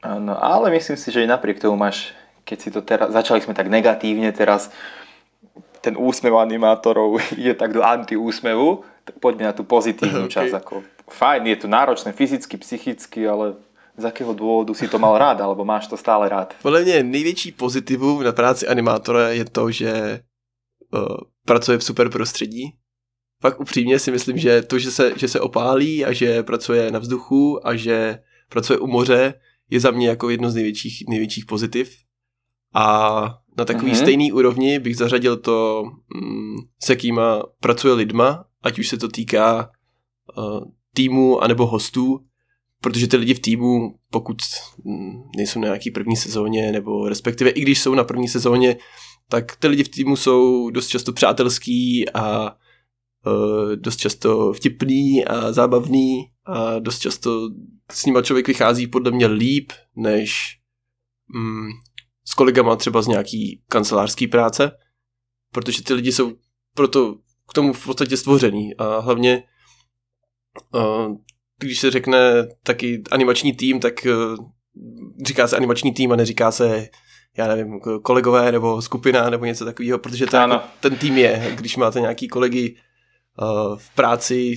Ano, ale myslím si, že i napriek tomu máš, keď si to teraz, začali jsme tak negatívne teraz, ten úsmev animátorov je tak do antiúsmevu, tak poďme na tú pozitívnu okay. časť. Ako, fajn, je to náročné fyzicky, psychicky, ale z jakého důvodu si to mal rád, alebo máš to stále rád? Podle mě největší pozitivum na práci animátora je to, že uh, pracuje v super prostředí. Pak upřímně si myslím, že to, že se, že se opálí a že pracuje na vzduchu a že pracuje u moře, je za mě jako jedno z největších, největších pozitiv. A na takový mm-hmm. stejný úrovni bych zařadil to, mm, se kýma pracuje lidma, ať už se to týká uh, týmu anebo hostů, protože ty lidi v týmu, pokud nejsou na nějaký první sezóně, nebo respektive i když jsou na první sezóně, tak ty lidi v týmu jsou dost často přátelský a uh, dost často vtipný a zábavný a dost často s nima člověk vychází podle mě líp, než mm, s kolegama třeba z nějaký kancelářský práce, protože ty lidi jsou proto k tomu v podstatě stvořený. A hlavně uh, když se řekne taky animační tým, tak uh, říká se animační tým a neříká se já nevím, kolegové nebo skupina nebo něco takového, protože to jako ten tým je, když máte nějaký kolegy uh, v práci,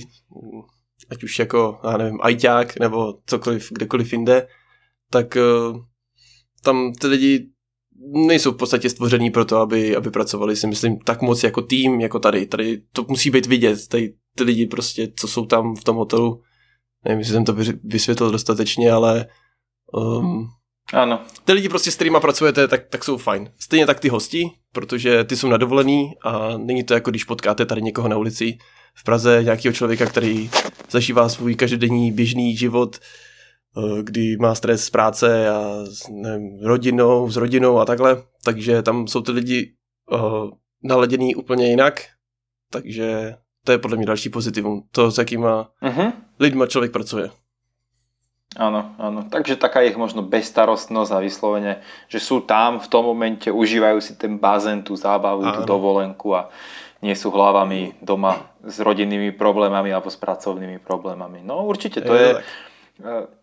ať už jako, já nevím, ajťák nebo cokoliv, kdekoliv jinde, tak uh, tam ty lidi nejsou v podstatě stvořený pro to, aby, aby pracovali si myslím tak moc jako tým, jako tady. Tady to musí být vidět, tady ty lidi prostě, co jsou tam v tom hotelu, nevím, jestli jsem to vysvětlil dostatečně, ale um, ano. Ty lidi prostě, s kterými pracujete, tak, tak jsou fajn. Stejně tak ty hosti, protože ty jsou nadovolený a není to jako když potkáte tady někoho na ulici v Praze, nějakého člověka, který zažívá svůj každodenní běžný život, kdy má stres z práce a s nevím, rodinou, s rodinou a takhle, takže tam jsou ty lidi uh, naladěný úplně jinak, takže to je podle mě další pozitivum, to s jakýma uh-huh. lidma člověk pracuje. Áno, áno. Takže taká je možno bezstarostnosť a vyslovene, že sú tam v tom momente, užívajú si ten bazén, tú zábavu, áno. tú dovolenku a nie sú hlavami doma s rodinnými problémami alebo s pracovnými problémami. No určite to je, je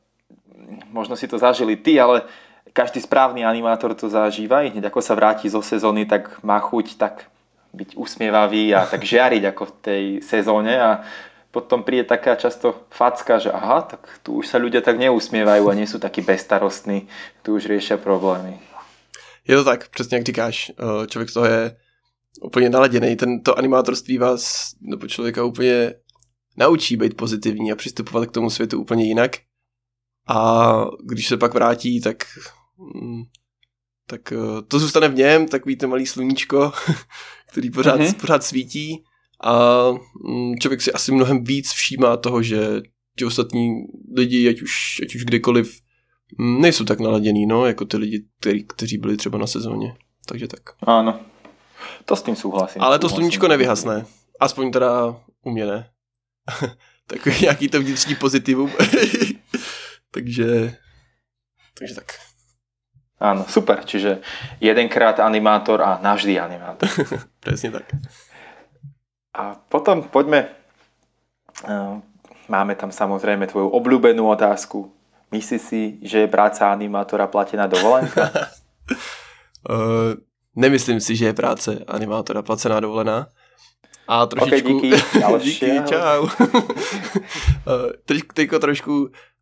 možno si to zažili ty, ale každý správny animátor to zažíva. Hneď ako sa vráti zo sezóny, tak má chuť tak byť usmievavý a tak žiariť ako v tej sezóne a potom príde taká často facka, že aha, tak tu už sa ľudia tak neusmievajú a nie sú takí bezstarostní, tu už riešia problémy. Je to tak, přesně jak říkáš, eh, člověk z toho je úplně naladěný. Tento animátorství vás, nebo člověka úplně naučí být pozitivní a přistupovat k tomu světu úplně jinak. A když se pak vrátí, tak mm, tak eh, to zůstane v něm, takový to malý sluníčko, který pořád, mm-hmm. pořád svítí a mm, člověk si asi mnohem víc všímá toho, že ti ostatní lidi, ať už, ať už kdekoliv, mm, nejsou tak naladěný, no, jako ty lidi, který, kteří byli třeba na sezóně. Takže tak. Ano, to s tím souhlasím. Ale to sluníčko nevyhasne. Aspoň teda u mě ne. Takový nějaký to vnitřní pozitivum. takže, takže tak. Áno, super. Čiže jedenkrát animátor a navždy animátor. Presne tak. A potom poďme, eh, máme tam samozrejme tvoju obľúbenú otázku. Myslíš si, že je práca animátora platená dovolenka? uh, nemyslím si, že je práce animátora placená dovolená. A trošičku... Okay, díky, díky, čau. uh, teďko trošku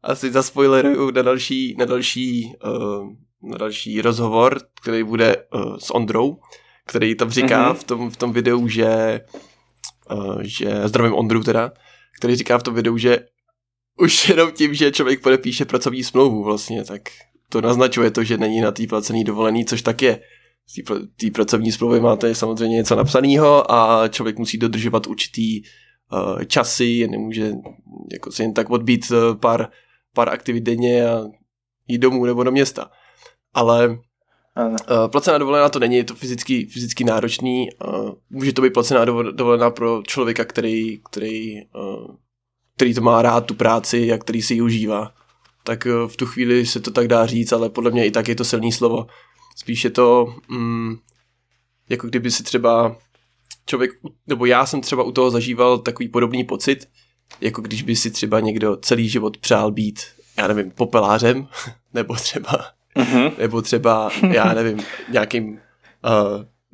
asi zaspoileruju na další, na další, uh, na další rozhovor, který bude uh, s Ondrou, který tam říká mm-hmm. v, tom, v tom videu, že uh, že zdravím Ondru teda, který říká v tom videu, že už jenom tím, že člověk podepíše pracovní smlouvu vlastně, tak to naznačuje to, že není na té placený dovolený, což tak je. Z té pracovní smlouvy máte samozřejmě něco napsaného a člověk musí dodržovat určitý uh, časy, nemůže jako si jen tak odbít pár, pár aktivit denně a jít domů nebo do města. Ale ano. Uh, placená dovolená to není, je to fyzicky, fyzicky náročný. Uh, může to být placená dovolená pro člověka, který, který, uh, který to má rád, tu práci a který si ji užívá. Tak uh, v tu chvíli se to tak dá říct, ale podle mě i tak je to silný slovo. Spíš je to, um, jako kdyby si třeba člověk, nebo já jsem třeba u toho zažíval takový podobný pocit, jako když by si třeba někdo celý život přál být, já nevím, popelářem, nebo třeba uh-huh. nebo třeba, já nevím, nějakým uh,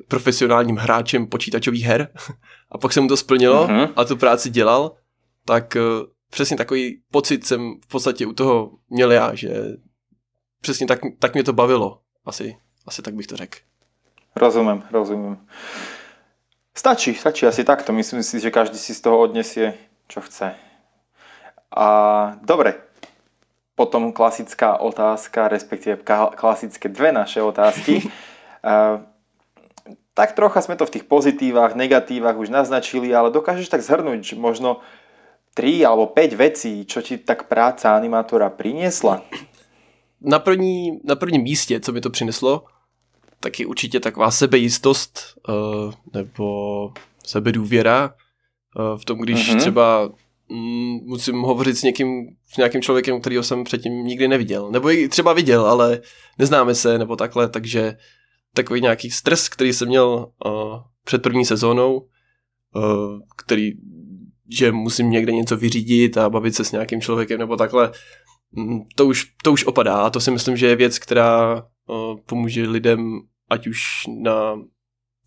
profesionálním hráčem počítačových her a pak se mu to splnilo mm-hmm. a tu práci dělal, tak uh, přesně takový pocit jsem v podstatě u toho měl já, že přesně tak, tak mě to bavilo. Asi, asi tak bych to řekl. Rozumím, rozumím. Stačí, stačí asi takto. Myslím si, že každý si z toho odnesie, čo chce. A dobre, potom klasická otázka, respektíve klasické dve naše otázky. tak trocha sme to v tých pozitívach, negatívach už naznačili, ale dokážeš tak zhrnúť, možno 3 alebo 5 vecí, čo ti tak práca animátora priniesla? Na, první, na prvním místě, co mi to přineslo, tak je určitě taková sebejistost uh, nebo sebedůvěra v tom, když mm-hmm. třeba mm, musím hovořit s někým, s nějakým člověkem, kterýho jsem předtím nikdy neviděl. Nebo i třeba viděl, ale neznáme se, nebo takhle, takže takový nějaký stres, který jsem měl uh, před první sezónou, uh, který, že musím někde něco vyřídit a bavit se s nějakým člověkem nebo takhle, mm, to už, to už opadá a to si myslím, že je věc, která uh, pomůže lidem, ať už na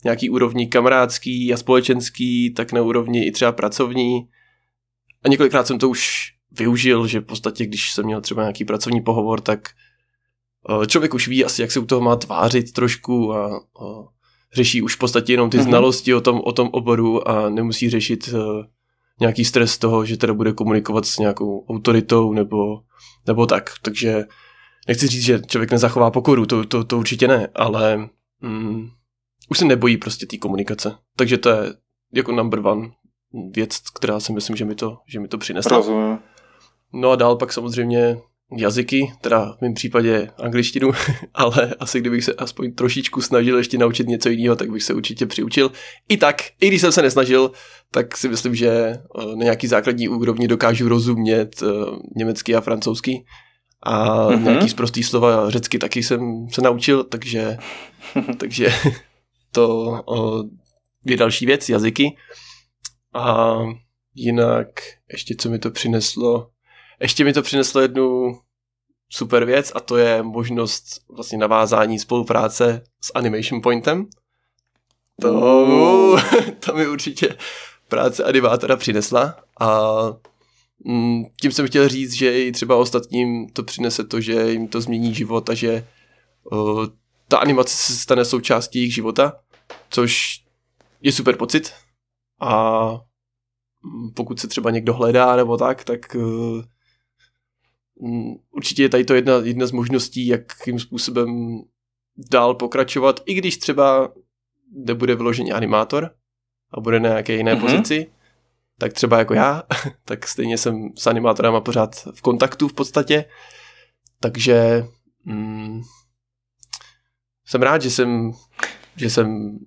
nějaký úrovni kamarádský a společenský, tak na úrovni i třeba pracovní. A několikrát jsem to už využil, že v podstatě, když jsem měl třeba nějaký pracovní pohovor, tak Eh, člověk už ví asi, jak se u toho má tvářit trošku a, a řeší už v podstatě jenom ty mm-hmm. znalosti o tom, o tom oboru a nemusí řešit uh, nějaký stres toho, že teda bude komunikovat s nějakou autoritou nebo, nebo tak. Takže nechci říct, že člověk nezachová pokoru, to, to, to určitě ne, ale mm, už se nebojí prostě té komunikace. Takže to je jako number one věc, která si myslím, že mi to, že mi to přinesla. Rozumím. No a dál pak samozřejmě jazyky, teda v mém případě angličtinu, ale asi kdybych se aspoň trošičku snažil ještě naučit něco jiného, tak bych se určitě přiučil. I tak, i když jsem se nesnažil, tak si myslím, že eh, na nějaký základní úrovni dokážu rozumět eh, německy a francouzsky. A mm-hmm. nějaký zprostý slova řecky taky jsem se naučil, takže, takže to je další věc, jazyky. A jinak ještě co mi to přineslo, ještě mi to přineslo jednu super věc a to je možnost vlastně navázání spolupráce s Animation Pointem. To, to mi určitě práce animátora přinesla a mm, tím jsem chtěl říct, že i třeba ostatním to přinese to, že jim to změní život a že uh, ta animace se stane součástí jejich života, což je super pocit a pokud se třeba někdo hledá nebo tak, tak uh, Mm, určitě je tady to jedna, jedna z možností, jakým způsobem dál pokračovat, i když třeba nebude vyložený animátor a bude na nějaké jiné mm-hmm. pozici, tak třeba jako já, tak stejně jsem s animátorama pořád v kontaktu v podstatě, takže mm, jsem rád, že jsem, že jsem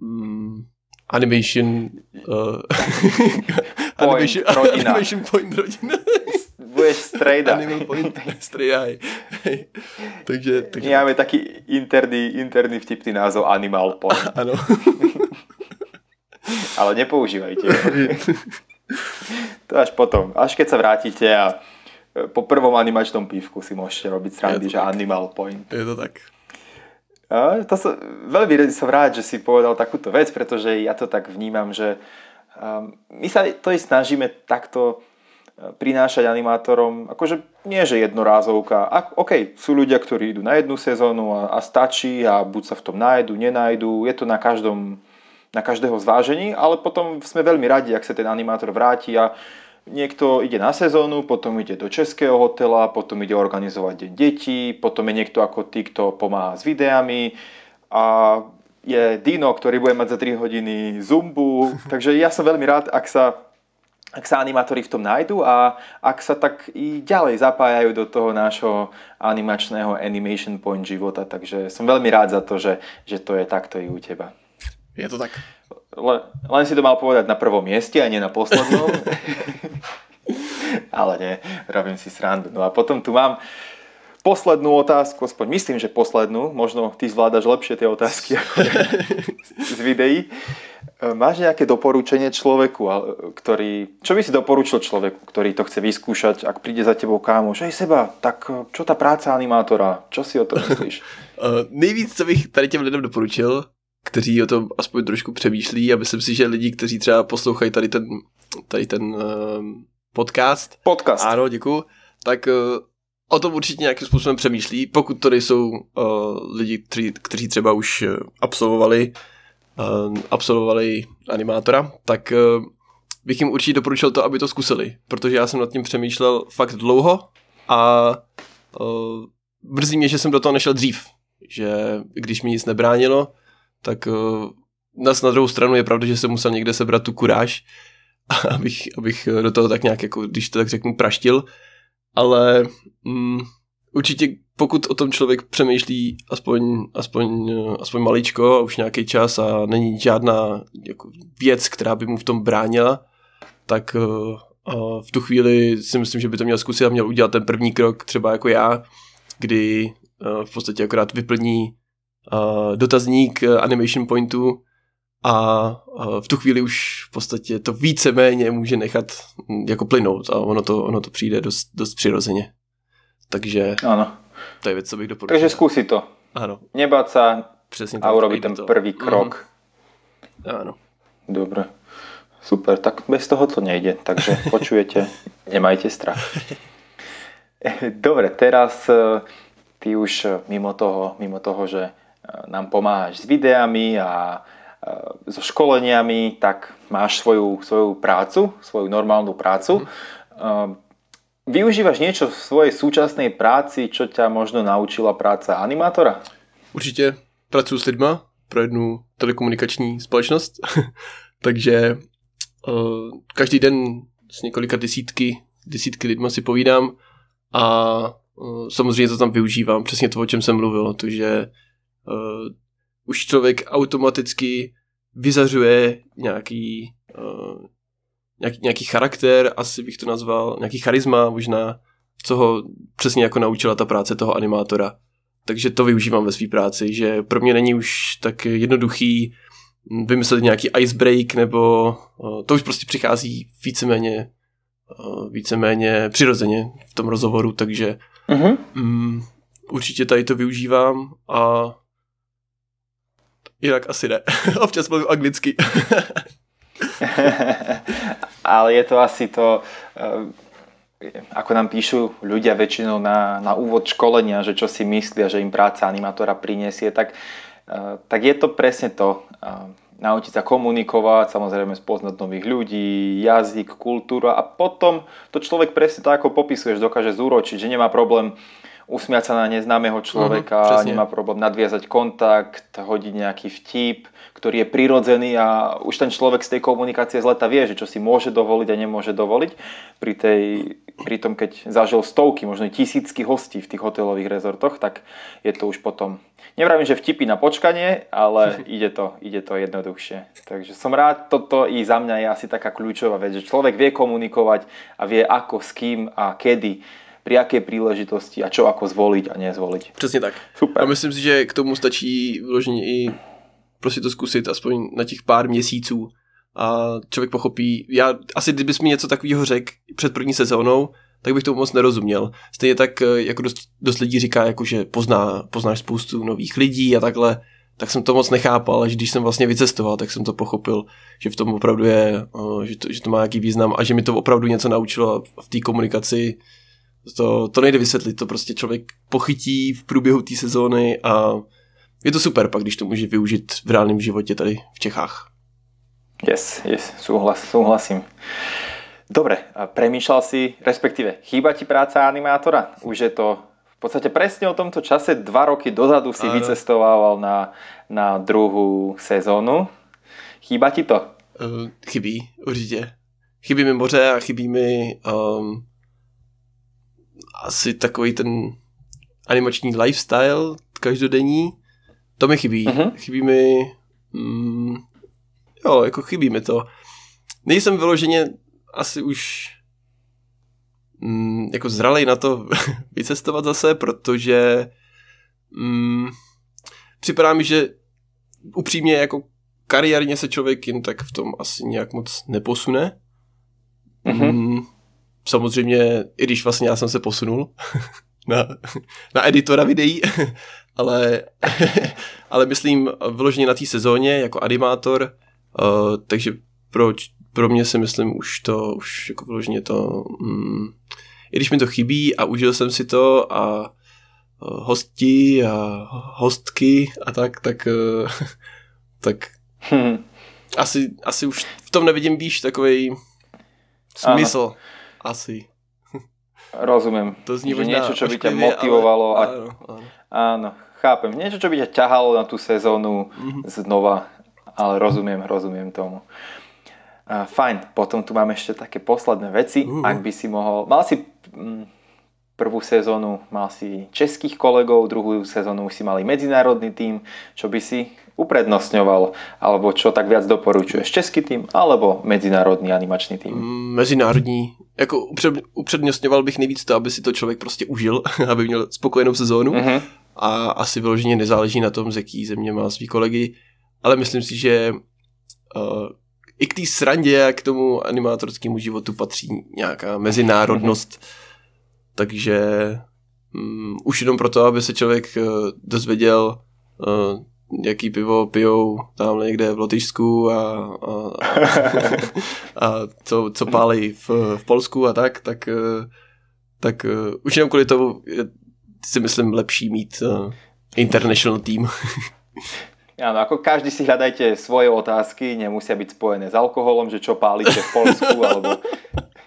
mm, animation, uh, point animation, rodina. animation point rodina budeš strejda. Animal point, strejdaj. takže, takže... My máme taký interný, interný vtipný názov Animal point. Ano. Ale nepoužívajte. to až potom. Až keď sa vrátite a po prvom animačnom pívku si môžete robiť srandy, že tak. Animal Point. Je to tak. To som, veľmi som rád, že si povedal takúto vec, pretože ja to tak vnímam, že um, my sa to i snažíme takto prinášať animátorom, akože nie že jednorázovka. A, OK, sú ľudia, ktorí idú na jednu sezónu a, a stačí a buď sa v tom nájdu, nenajdu, je to na každom, na každého zvážení, ale potom sme veľmi radi, ak sa ten animátor vráti a niekto ide na sezónu, potom ide do českého hotela, potom ide organizovať deň detí, potom je niekto ako ty, kto pomáha s videami a je Dino, ktorý bude mať za 3 hodiny zumbu. Takže ja som veľmi rád, ak sa ak sa animátori v tom nájdu a ak sa tak i ďalej zapájajú do toho nášho animačného animation point života. Takže som veľmi rád za to, že, že to je takto i u teba. Je to tak. Le, len si to mal povedať na prvom mieste a nie na poslednom. Ale nie, robím si srandu. No a potom tu mám poslednú otázku, aspoň myslím, že poslednú. Možno ty zvládaš lepšie tie otázky ako z videí. E, máš nejaké doporučenie človeku, ktorý, čo by si doporučil človeku, ktorý to chce vyskúšať, ak príde za tebou kámoš, hej seba, tak e, čo ta práce animátora, čo si o tom myslíš? uh, nejvíc, co bych tady těm lidem doporučil, kteří o tom aspoň trošku přemýšlí a myslím si, že lidi, kteří třeba poslouchají tady ten, tady ten uh, podcast. Podcast. Ano, děkuji. Tak uh, o tom určitě nějakým způsobem přemýšlí, pokud to nejsou uh, lidi, kteří, kteří třeba už absolvovali uh, absolvovali animátora, tak uh, bych jim určitě doporučil to, aby to zkusili, protože já jsem nad tím přemýšlel fakt dlouho a uh, mrzí mě, že jsem do toho nešel dřív, že když mi nic nebránilo, tak uh, nas na druhou stranu je pravda, že jsem musel někde sebrat tu kuráž, abych, abych do toho tak nějak, jako, když to tak řeknu, praštil, ale mm, určitě pokud o tom člověk přemýšlí aspoň, aspoň, aspoň maličko a už nějaký čas a není žádná jako věc, která by mu v tom bránila, tak uh, v tu chvíli si myslím, že by to měl zkusit a měl udělat ten první krok, třeba jako já, kdy uh, v podstatě akorát vyplní uh, dotazník uh, Animation Pointu a uh, v tu chvíli už v podstatě to víceméně může nechat jako plynout a ono to, ono to přijde dost, dost přirozeně. Takže ano. to je věc, co bych doporučil. Takže zkusí to. Ano. Nebát sa Přesně a urobiť ten to. prvý krok. Mm. Ano. Dobre. Super, tak bez toho to nejde, takže počujete, nemajte strach. Dobre, teraz eh, ty už eh, mimo toho, mimo toho, že eh, nám pomáhaš s videami a so školeniami, tak máš svoju, svoju prácu, svoju normálnu prácu. Mm. Využívaš niečo v svojej súčasnej práci, čo ťa možno naučila práca animátora? Určitě pracuji s lidma pro jednu telekomunikační společnost, takže uh, každý den s několika desítky, desítky lidma si povídám a uh, samozřejmě to tam využívám, přesně to, o čem jsem mluvil, takže uh, už člověk automaticky vyzařuje nějaký, uh, nějaký, nějaký charakter, asi bych to nazval, nějaký charisma možná, co ho přesně jako naučila ta práce toho animátora. Takže to využívám ve své práci, že pro mě není už tak jednoduchý vymyslet nějaký icebreak, nebo to už prostě přichází víceméně, víceméně přirozeně v tom rozhovoru, takže uh-huh. um, určitě tady to využívám a jinak asi ne. Občas mluvím anglicky. Ale je to asi to, eh, ako nám píšu ľudia väčšinou na, na úvod školenia, že čo si myslia, že im práca animátora prinesie, tak Eh, tak je to presne to. Eh, naučiť sa komunikovať, samozrejme spoznať nových ľudí, jazyk, kultúru a potom to človek presne tak, ako popisuješ, dokáže zúročiť, že nemá problém usmiať sa na neznámeho človeka, uh-huh, nemá problém nadviazať kontakt, hodiť nejaký vtip, ktorý je prirodzený a už ten človek z tej komunikácie z leta vie, že čo si môže dovoliť a nemôže dovoliť. Pri, tej, pri tom, keď zažil stovky, možno tisícky hostí v tých hotelových rezortoch, tak je to už potom Nevravím, že vtipy na počkanie, ale ide to, ide to jednoduchšie. Takže som rád, toto i za mňa je asi taká kľúčová vec, že človek vie komunikovať a vie ako, s kým a kedy pri jaké príležitosti a čo ako zvoliť a nezvoliť. Přesně tak. Super. A myslím si, že k tomu stačí vložení i prostě to zkusit aspoň na těch pár měsíců a člověk pochopí. Já asi kdybys mi něco takového řekl před první sezónou, tak bych tomu moc nerozuměl. Stejně tak, eh, jako dost, dost lidí říká, jako že pozná, poznáš spoustu nových lidí a takhle, tak jsem to moc nechápal, až když jsem vlastně vycestoval, tak jsem to pochopil, že v tom opravdu je, eh, že to, že to má nějaký význam a že mi to opravdu něco naučilo v té komunikaci. To, to nejde vysvětlit, to prostě člověk pochytí v průběhu té sezóny a je to super pak, když to může využít v reálném životě tady v Čechách. Yes, yes, souhlas, souhlasím. Dobre, premýšľal si, respektíve, chýba ti práca animátora? Už je to v podstate presne o tomto čase, dva roky dozadu si vycestovával na, na druhú sezónu. Chýba ti to? Uh, chybí, určitě. Chybí mi moře a chybí mi um, asi takový ten animační lifestyle každodenní. To mi chybí. Uh-huh. Chybí mi... Mm, jo, jako chybí mi to. Nejsem vyloženě asi už mm, jako zralej na to vycestovat zase, protože mm, připadá mi, že upřímně jako kariérně se člověk jen tak v tom asi nějak moc neposune. Mm-hmm. Mm, samozřejmě, i když vlastně já jsem se posunul na, na editora videí, ale, ale myslím vyloženě na té sezóně jako animátor, uh, takže pro, pro mě si myslím už to, už jako vyloženě to, mm, i když mi to chybí a užil jsem si to a uh, hosti a hostky a tak, tak, uh, tak hmm. asi, asi už v tom nevidím víš takový smysl. Ano. Asi. Rozumiem. To zní že niečo, čo by ťa motivovalo. Ale... A... Áno, áno. áno, chápem. Niečo, čo by ťa ťahalo na tú sezónu mm-hmm. znova. Ale rozumiem, rozumiem tomu. Uh, fajn, potom tu máme ešte také posledné veci. Uh-huh. Ak by si mohol... Mal si mm, prvú sezónu, mal si českých kolegov, druhú sezónu si mali medzinárodný tým. Čo by si uprednostňoval? Alebo čo tak viac doporučuješ? Český tým alebo medzinárodný animačný tým? Mm, mezinárodní jako upřednostňoval bych nejvíc to, aby si to člověk prostě užil, aby měl spokojenou sezónu mm-hmm. a asi vyloženě nezáleží na tom, z jaký země má svý kolegy, ale myslím si, že uh, i k té srandě a k tomu animátorskému životu patří nějaká mezinárodnost, mm-hmm. Takže um, už jenom proto, aby se člověk uh, dozvěděl uh, jaký pivo pijou tam někde v Lotyšsku a, a, a, a co, co pálí v, v Polsku a tak, tak, eh, tak eh, už jenom kvůli tomu si myslím lepší mít uh, international team. Áno, ako každý si hľadajte svoje otázky, nemusia byť spojené s alkoholom, že čo pálite v Polsku alebo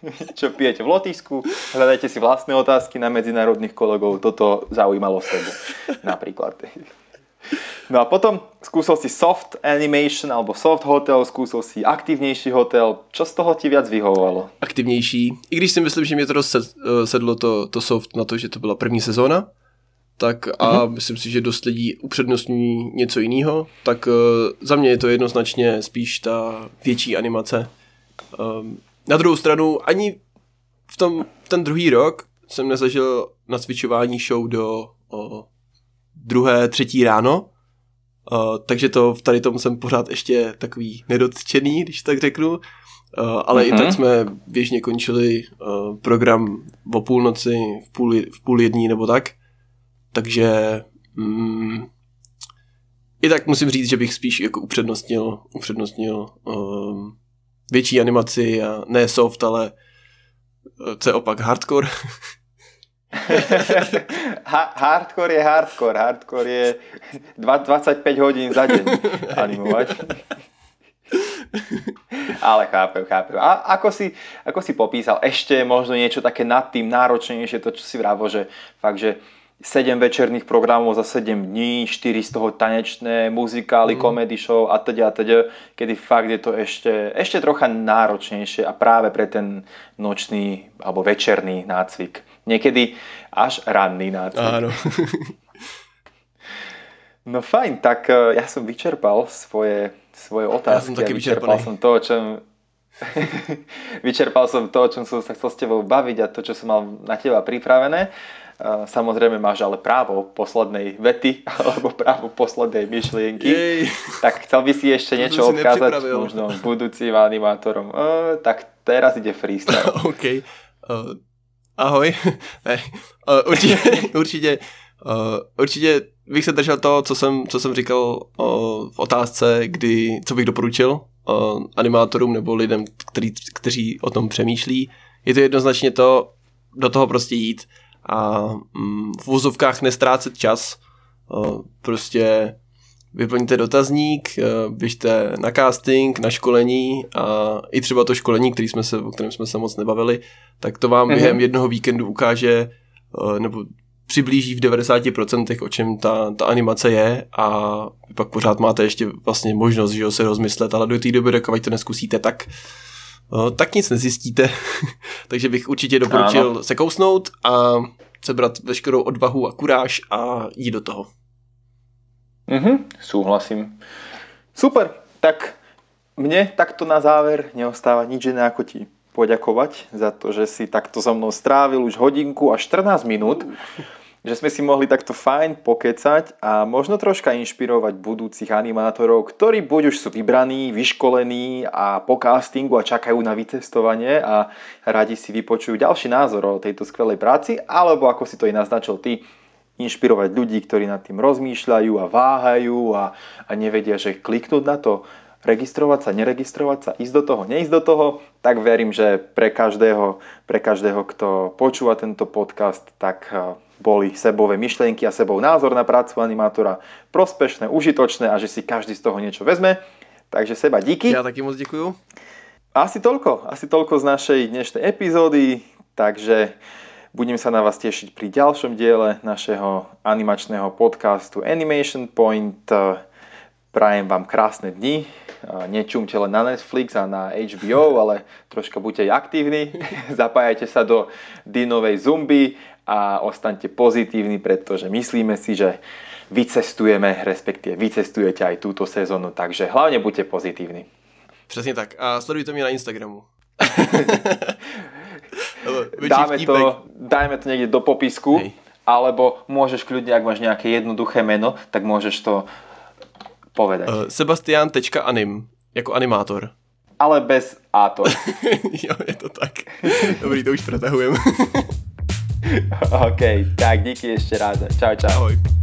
čo pijete v Lotyšsku. Hľadajte si vlastné otázky na medzinárodných kolegov, toto zaujímalo sebe napríklad. No a potom skúsil si soft animation alebo soft hotel, skúsil si aktivnější hotel. Čo z toho ti viac vyhovovalo? Aktivnější. I když si myslím, že mě to dost eh, sedlo to, to soft na to, že to byla první sezóna, tak a uh-huh. myslím si, že dost lidí upřednostňují něco jiného, tak uh, za mě je to jednoznačně spíš ta větší animace. Um, na druhou stranu, ani v tom ten druhý rok jsem nezažil nacvičování show do o, druhé, třetí ráno, uh, takže to v tady tom jsem pořád ještě takový nedotčený, když tak řeknu, uh, ale uh-huh. i tak mhm. jsme běžně končili uh, program o půlnoci, v půl, v půl jední nebo tak, takže mm, i tak musím říct, že bych spíš jako upřednostnil, upřednostnil um, větší animaci a ne soft, ale co je opak hardcore. hardcore je hardcore. Hardcore je 25 hodín za deň animovať. Ale chápem, chápem. A ako si, ako si popísal, ešte možno niečo také nad tým náročnejšie, to čo si vravo, že fakt, že 7 večerných programov za 7 dní, 4 z toho tanečné, muzikály, mm. comedy show a teda a teda, kedy fakt je to ešte, ešte trocha náročnejšie a práve pre ten nočný alebo večerný nácvik. Niekedy až ranný nácvik. Áno. no fajn, tak e, ja som vyčerpal svoje, svoje otázky. Ja som taký vyčerpal som to, o čom, vyčerpal som to, o čom som sa chcel s tebou baviť a to, čo som mal na teba pripravené. Samozrejme máš ale právo poslednej vety alebo právo poslednej myšlienky. Jej. Tak chcel by si ešte niečo si odkázať možno budúcim animátorom. Uh, tak teraz ide freestyle. OK. Uh, ahoj. ne. Uh, určitě, určitě, uh, určitě bych se držel toho, co jsem, co jsem říkal uh, v otázce, kdy, co bych doporučil uh, animátorům nebo lidem, který, kteří o tom přemýšlí. Je to jednoznačně to, do toho prostě jít a mm, v vozovkách nestrácet čas. Prostě vyplňte dotazník, běžte na casting, na školení a i třeba to školení, který jsme se, o kterém jsme se moc nebavili, tak to vám mm-hmm. během jednoho víkendu ukáže nebo přiblíží v 90% o čem ta, ta animace je a pak pořád máte ještě vlastně možnost že jo, se rozmyslet, ale do té doby, dokud to neskusíte, tak tak nic nezjistíte. Takže bych určitě doporučil ano. se kousnout a sebrat veškerou odvahu a kuráž a jít do toho. Mhm, súhlasím. Super, tak mne takto na záver neostáva nič iné ako ti poďakovať za to, že si takto so mnou strávil už hodinku a 14 minút. Uh že sme si mohli takto fajn pokecať a možno troška inšpirovať budúcich animátorov, ktorí buď už sú vybraní, vyškolení a po castingu a čakajú na vytestovanie a radi si vypočujú ďalší názor o tejto skvelej práci, alebo ako si to i naznačil ty, inšpirovať ľudí, ktorí nad tým rozmýšľajú a váhajú a, a nevedia, že kliknúť na to, registrovať sa, neregistrovať sa, ísť do toho, neísť do toho, tak verím, že pre každého, pre každého, kto počúva tento podcast, tak eh, boli sebové myšlienky a sebou názor na prácu animátora prospešné, užitočné a že si každý z toho niečo vezme. Takže seba díky. Ja taky moc ďakujem. Asi toľko, asi toľko z našej dnešnej epizódy, takže budem sa na vás tešiť pri ďalšom diele našeho animačného podcastu Animation Point. Prajem vám krásne dni, nečumte len na Netflix a na HBO, ale troška buďte aktívni, zapájajte sa do Dinovej Zumby a ostaňte pozitívni, pretože myslíme si, že vycestujeme, respektíve vycestujete aj túto sezónu, takže hlavne buďte pozitívni. Přesně tak. A sledujte mě na Instagramu. dáme to, dajme to niekde do popisku, Hej. alebo môžeš kľudne, ak máš nejaké jednoduché meno, tak môžeš to povedať. Uh, Sebastian.anim, jako animátor. Ale bez átor. jo, je to tak. Dobrý, to už pretahujeme. OK, tak díky ešte raz. Čau, čau. Ahoj.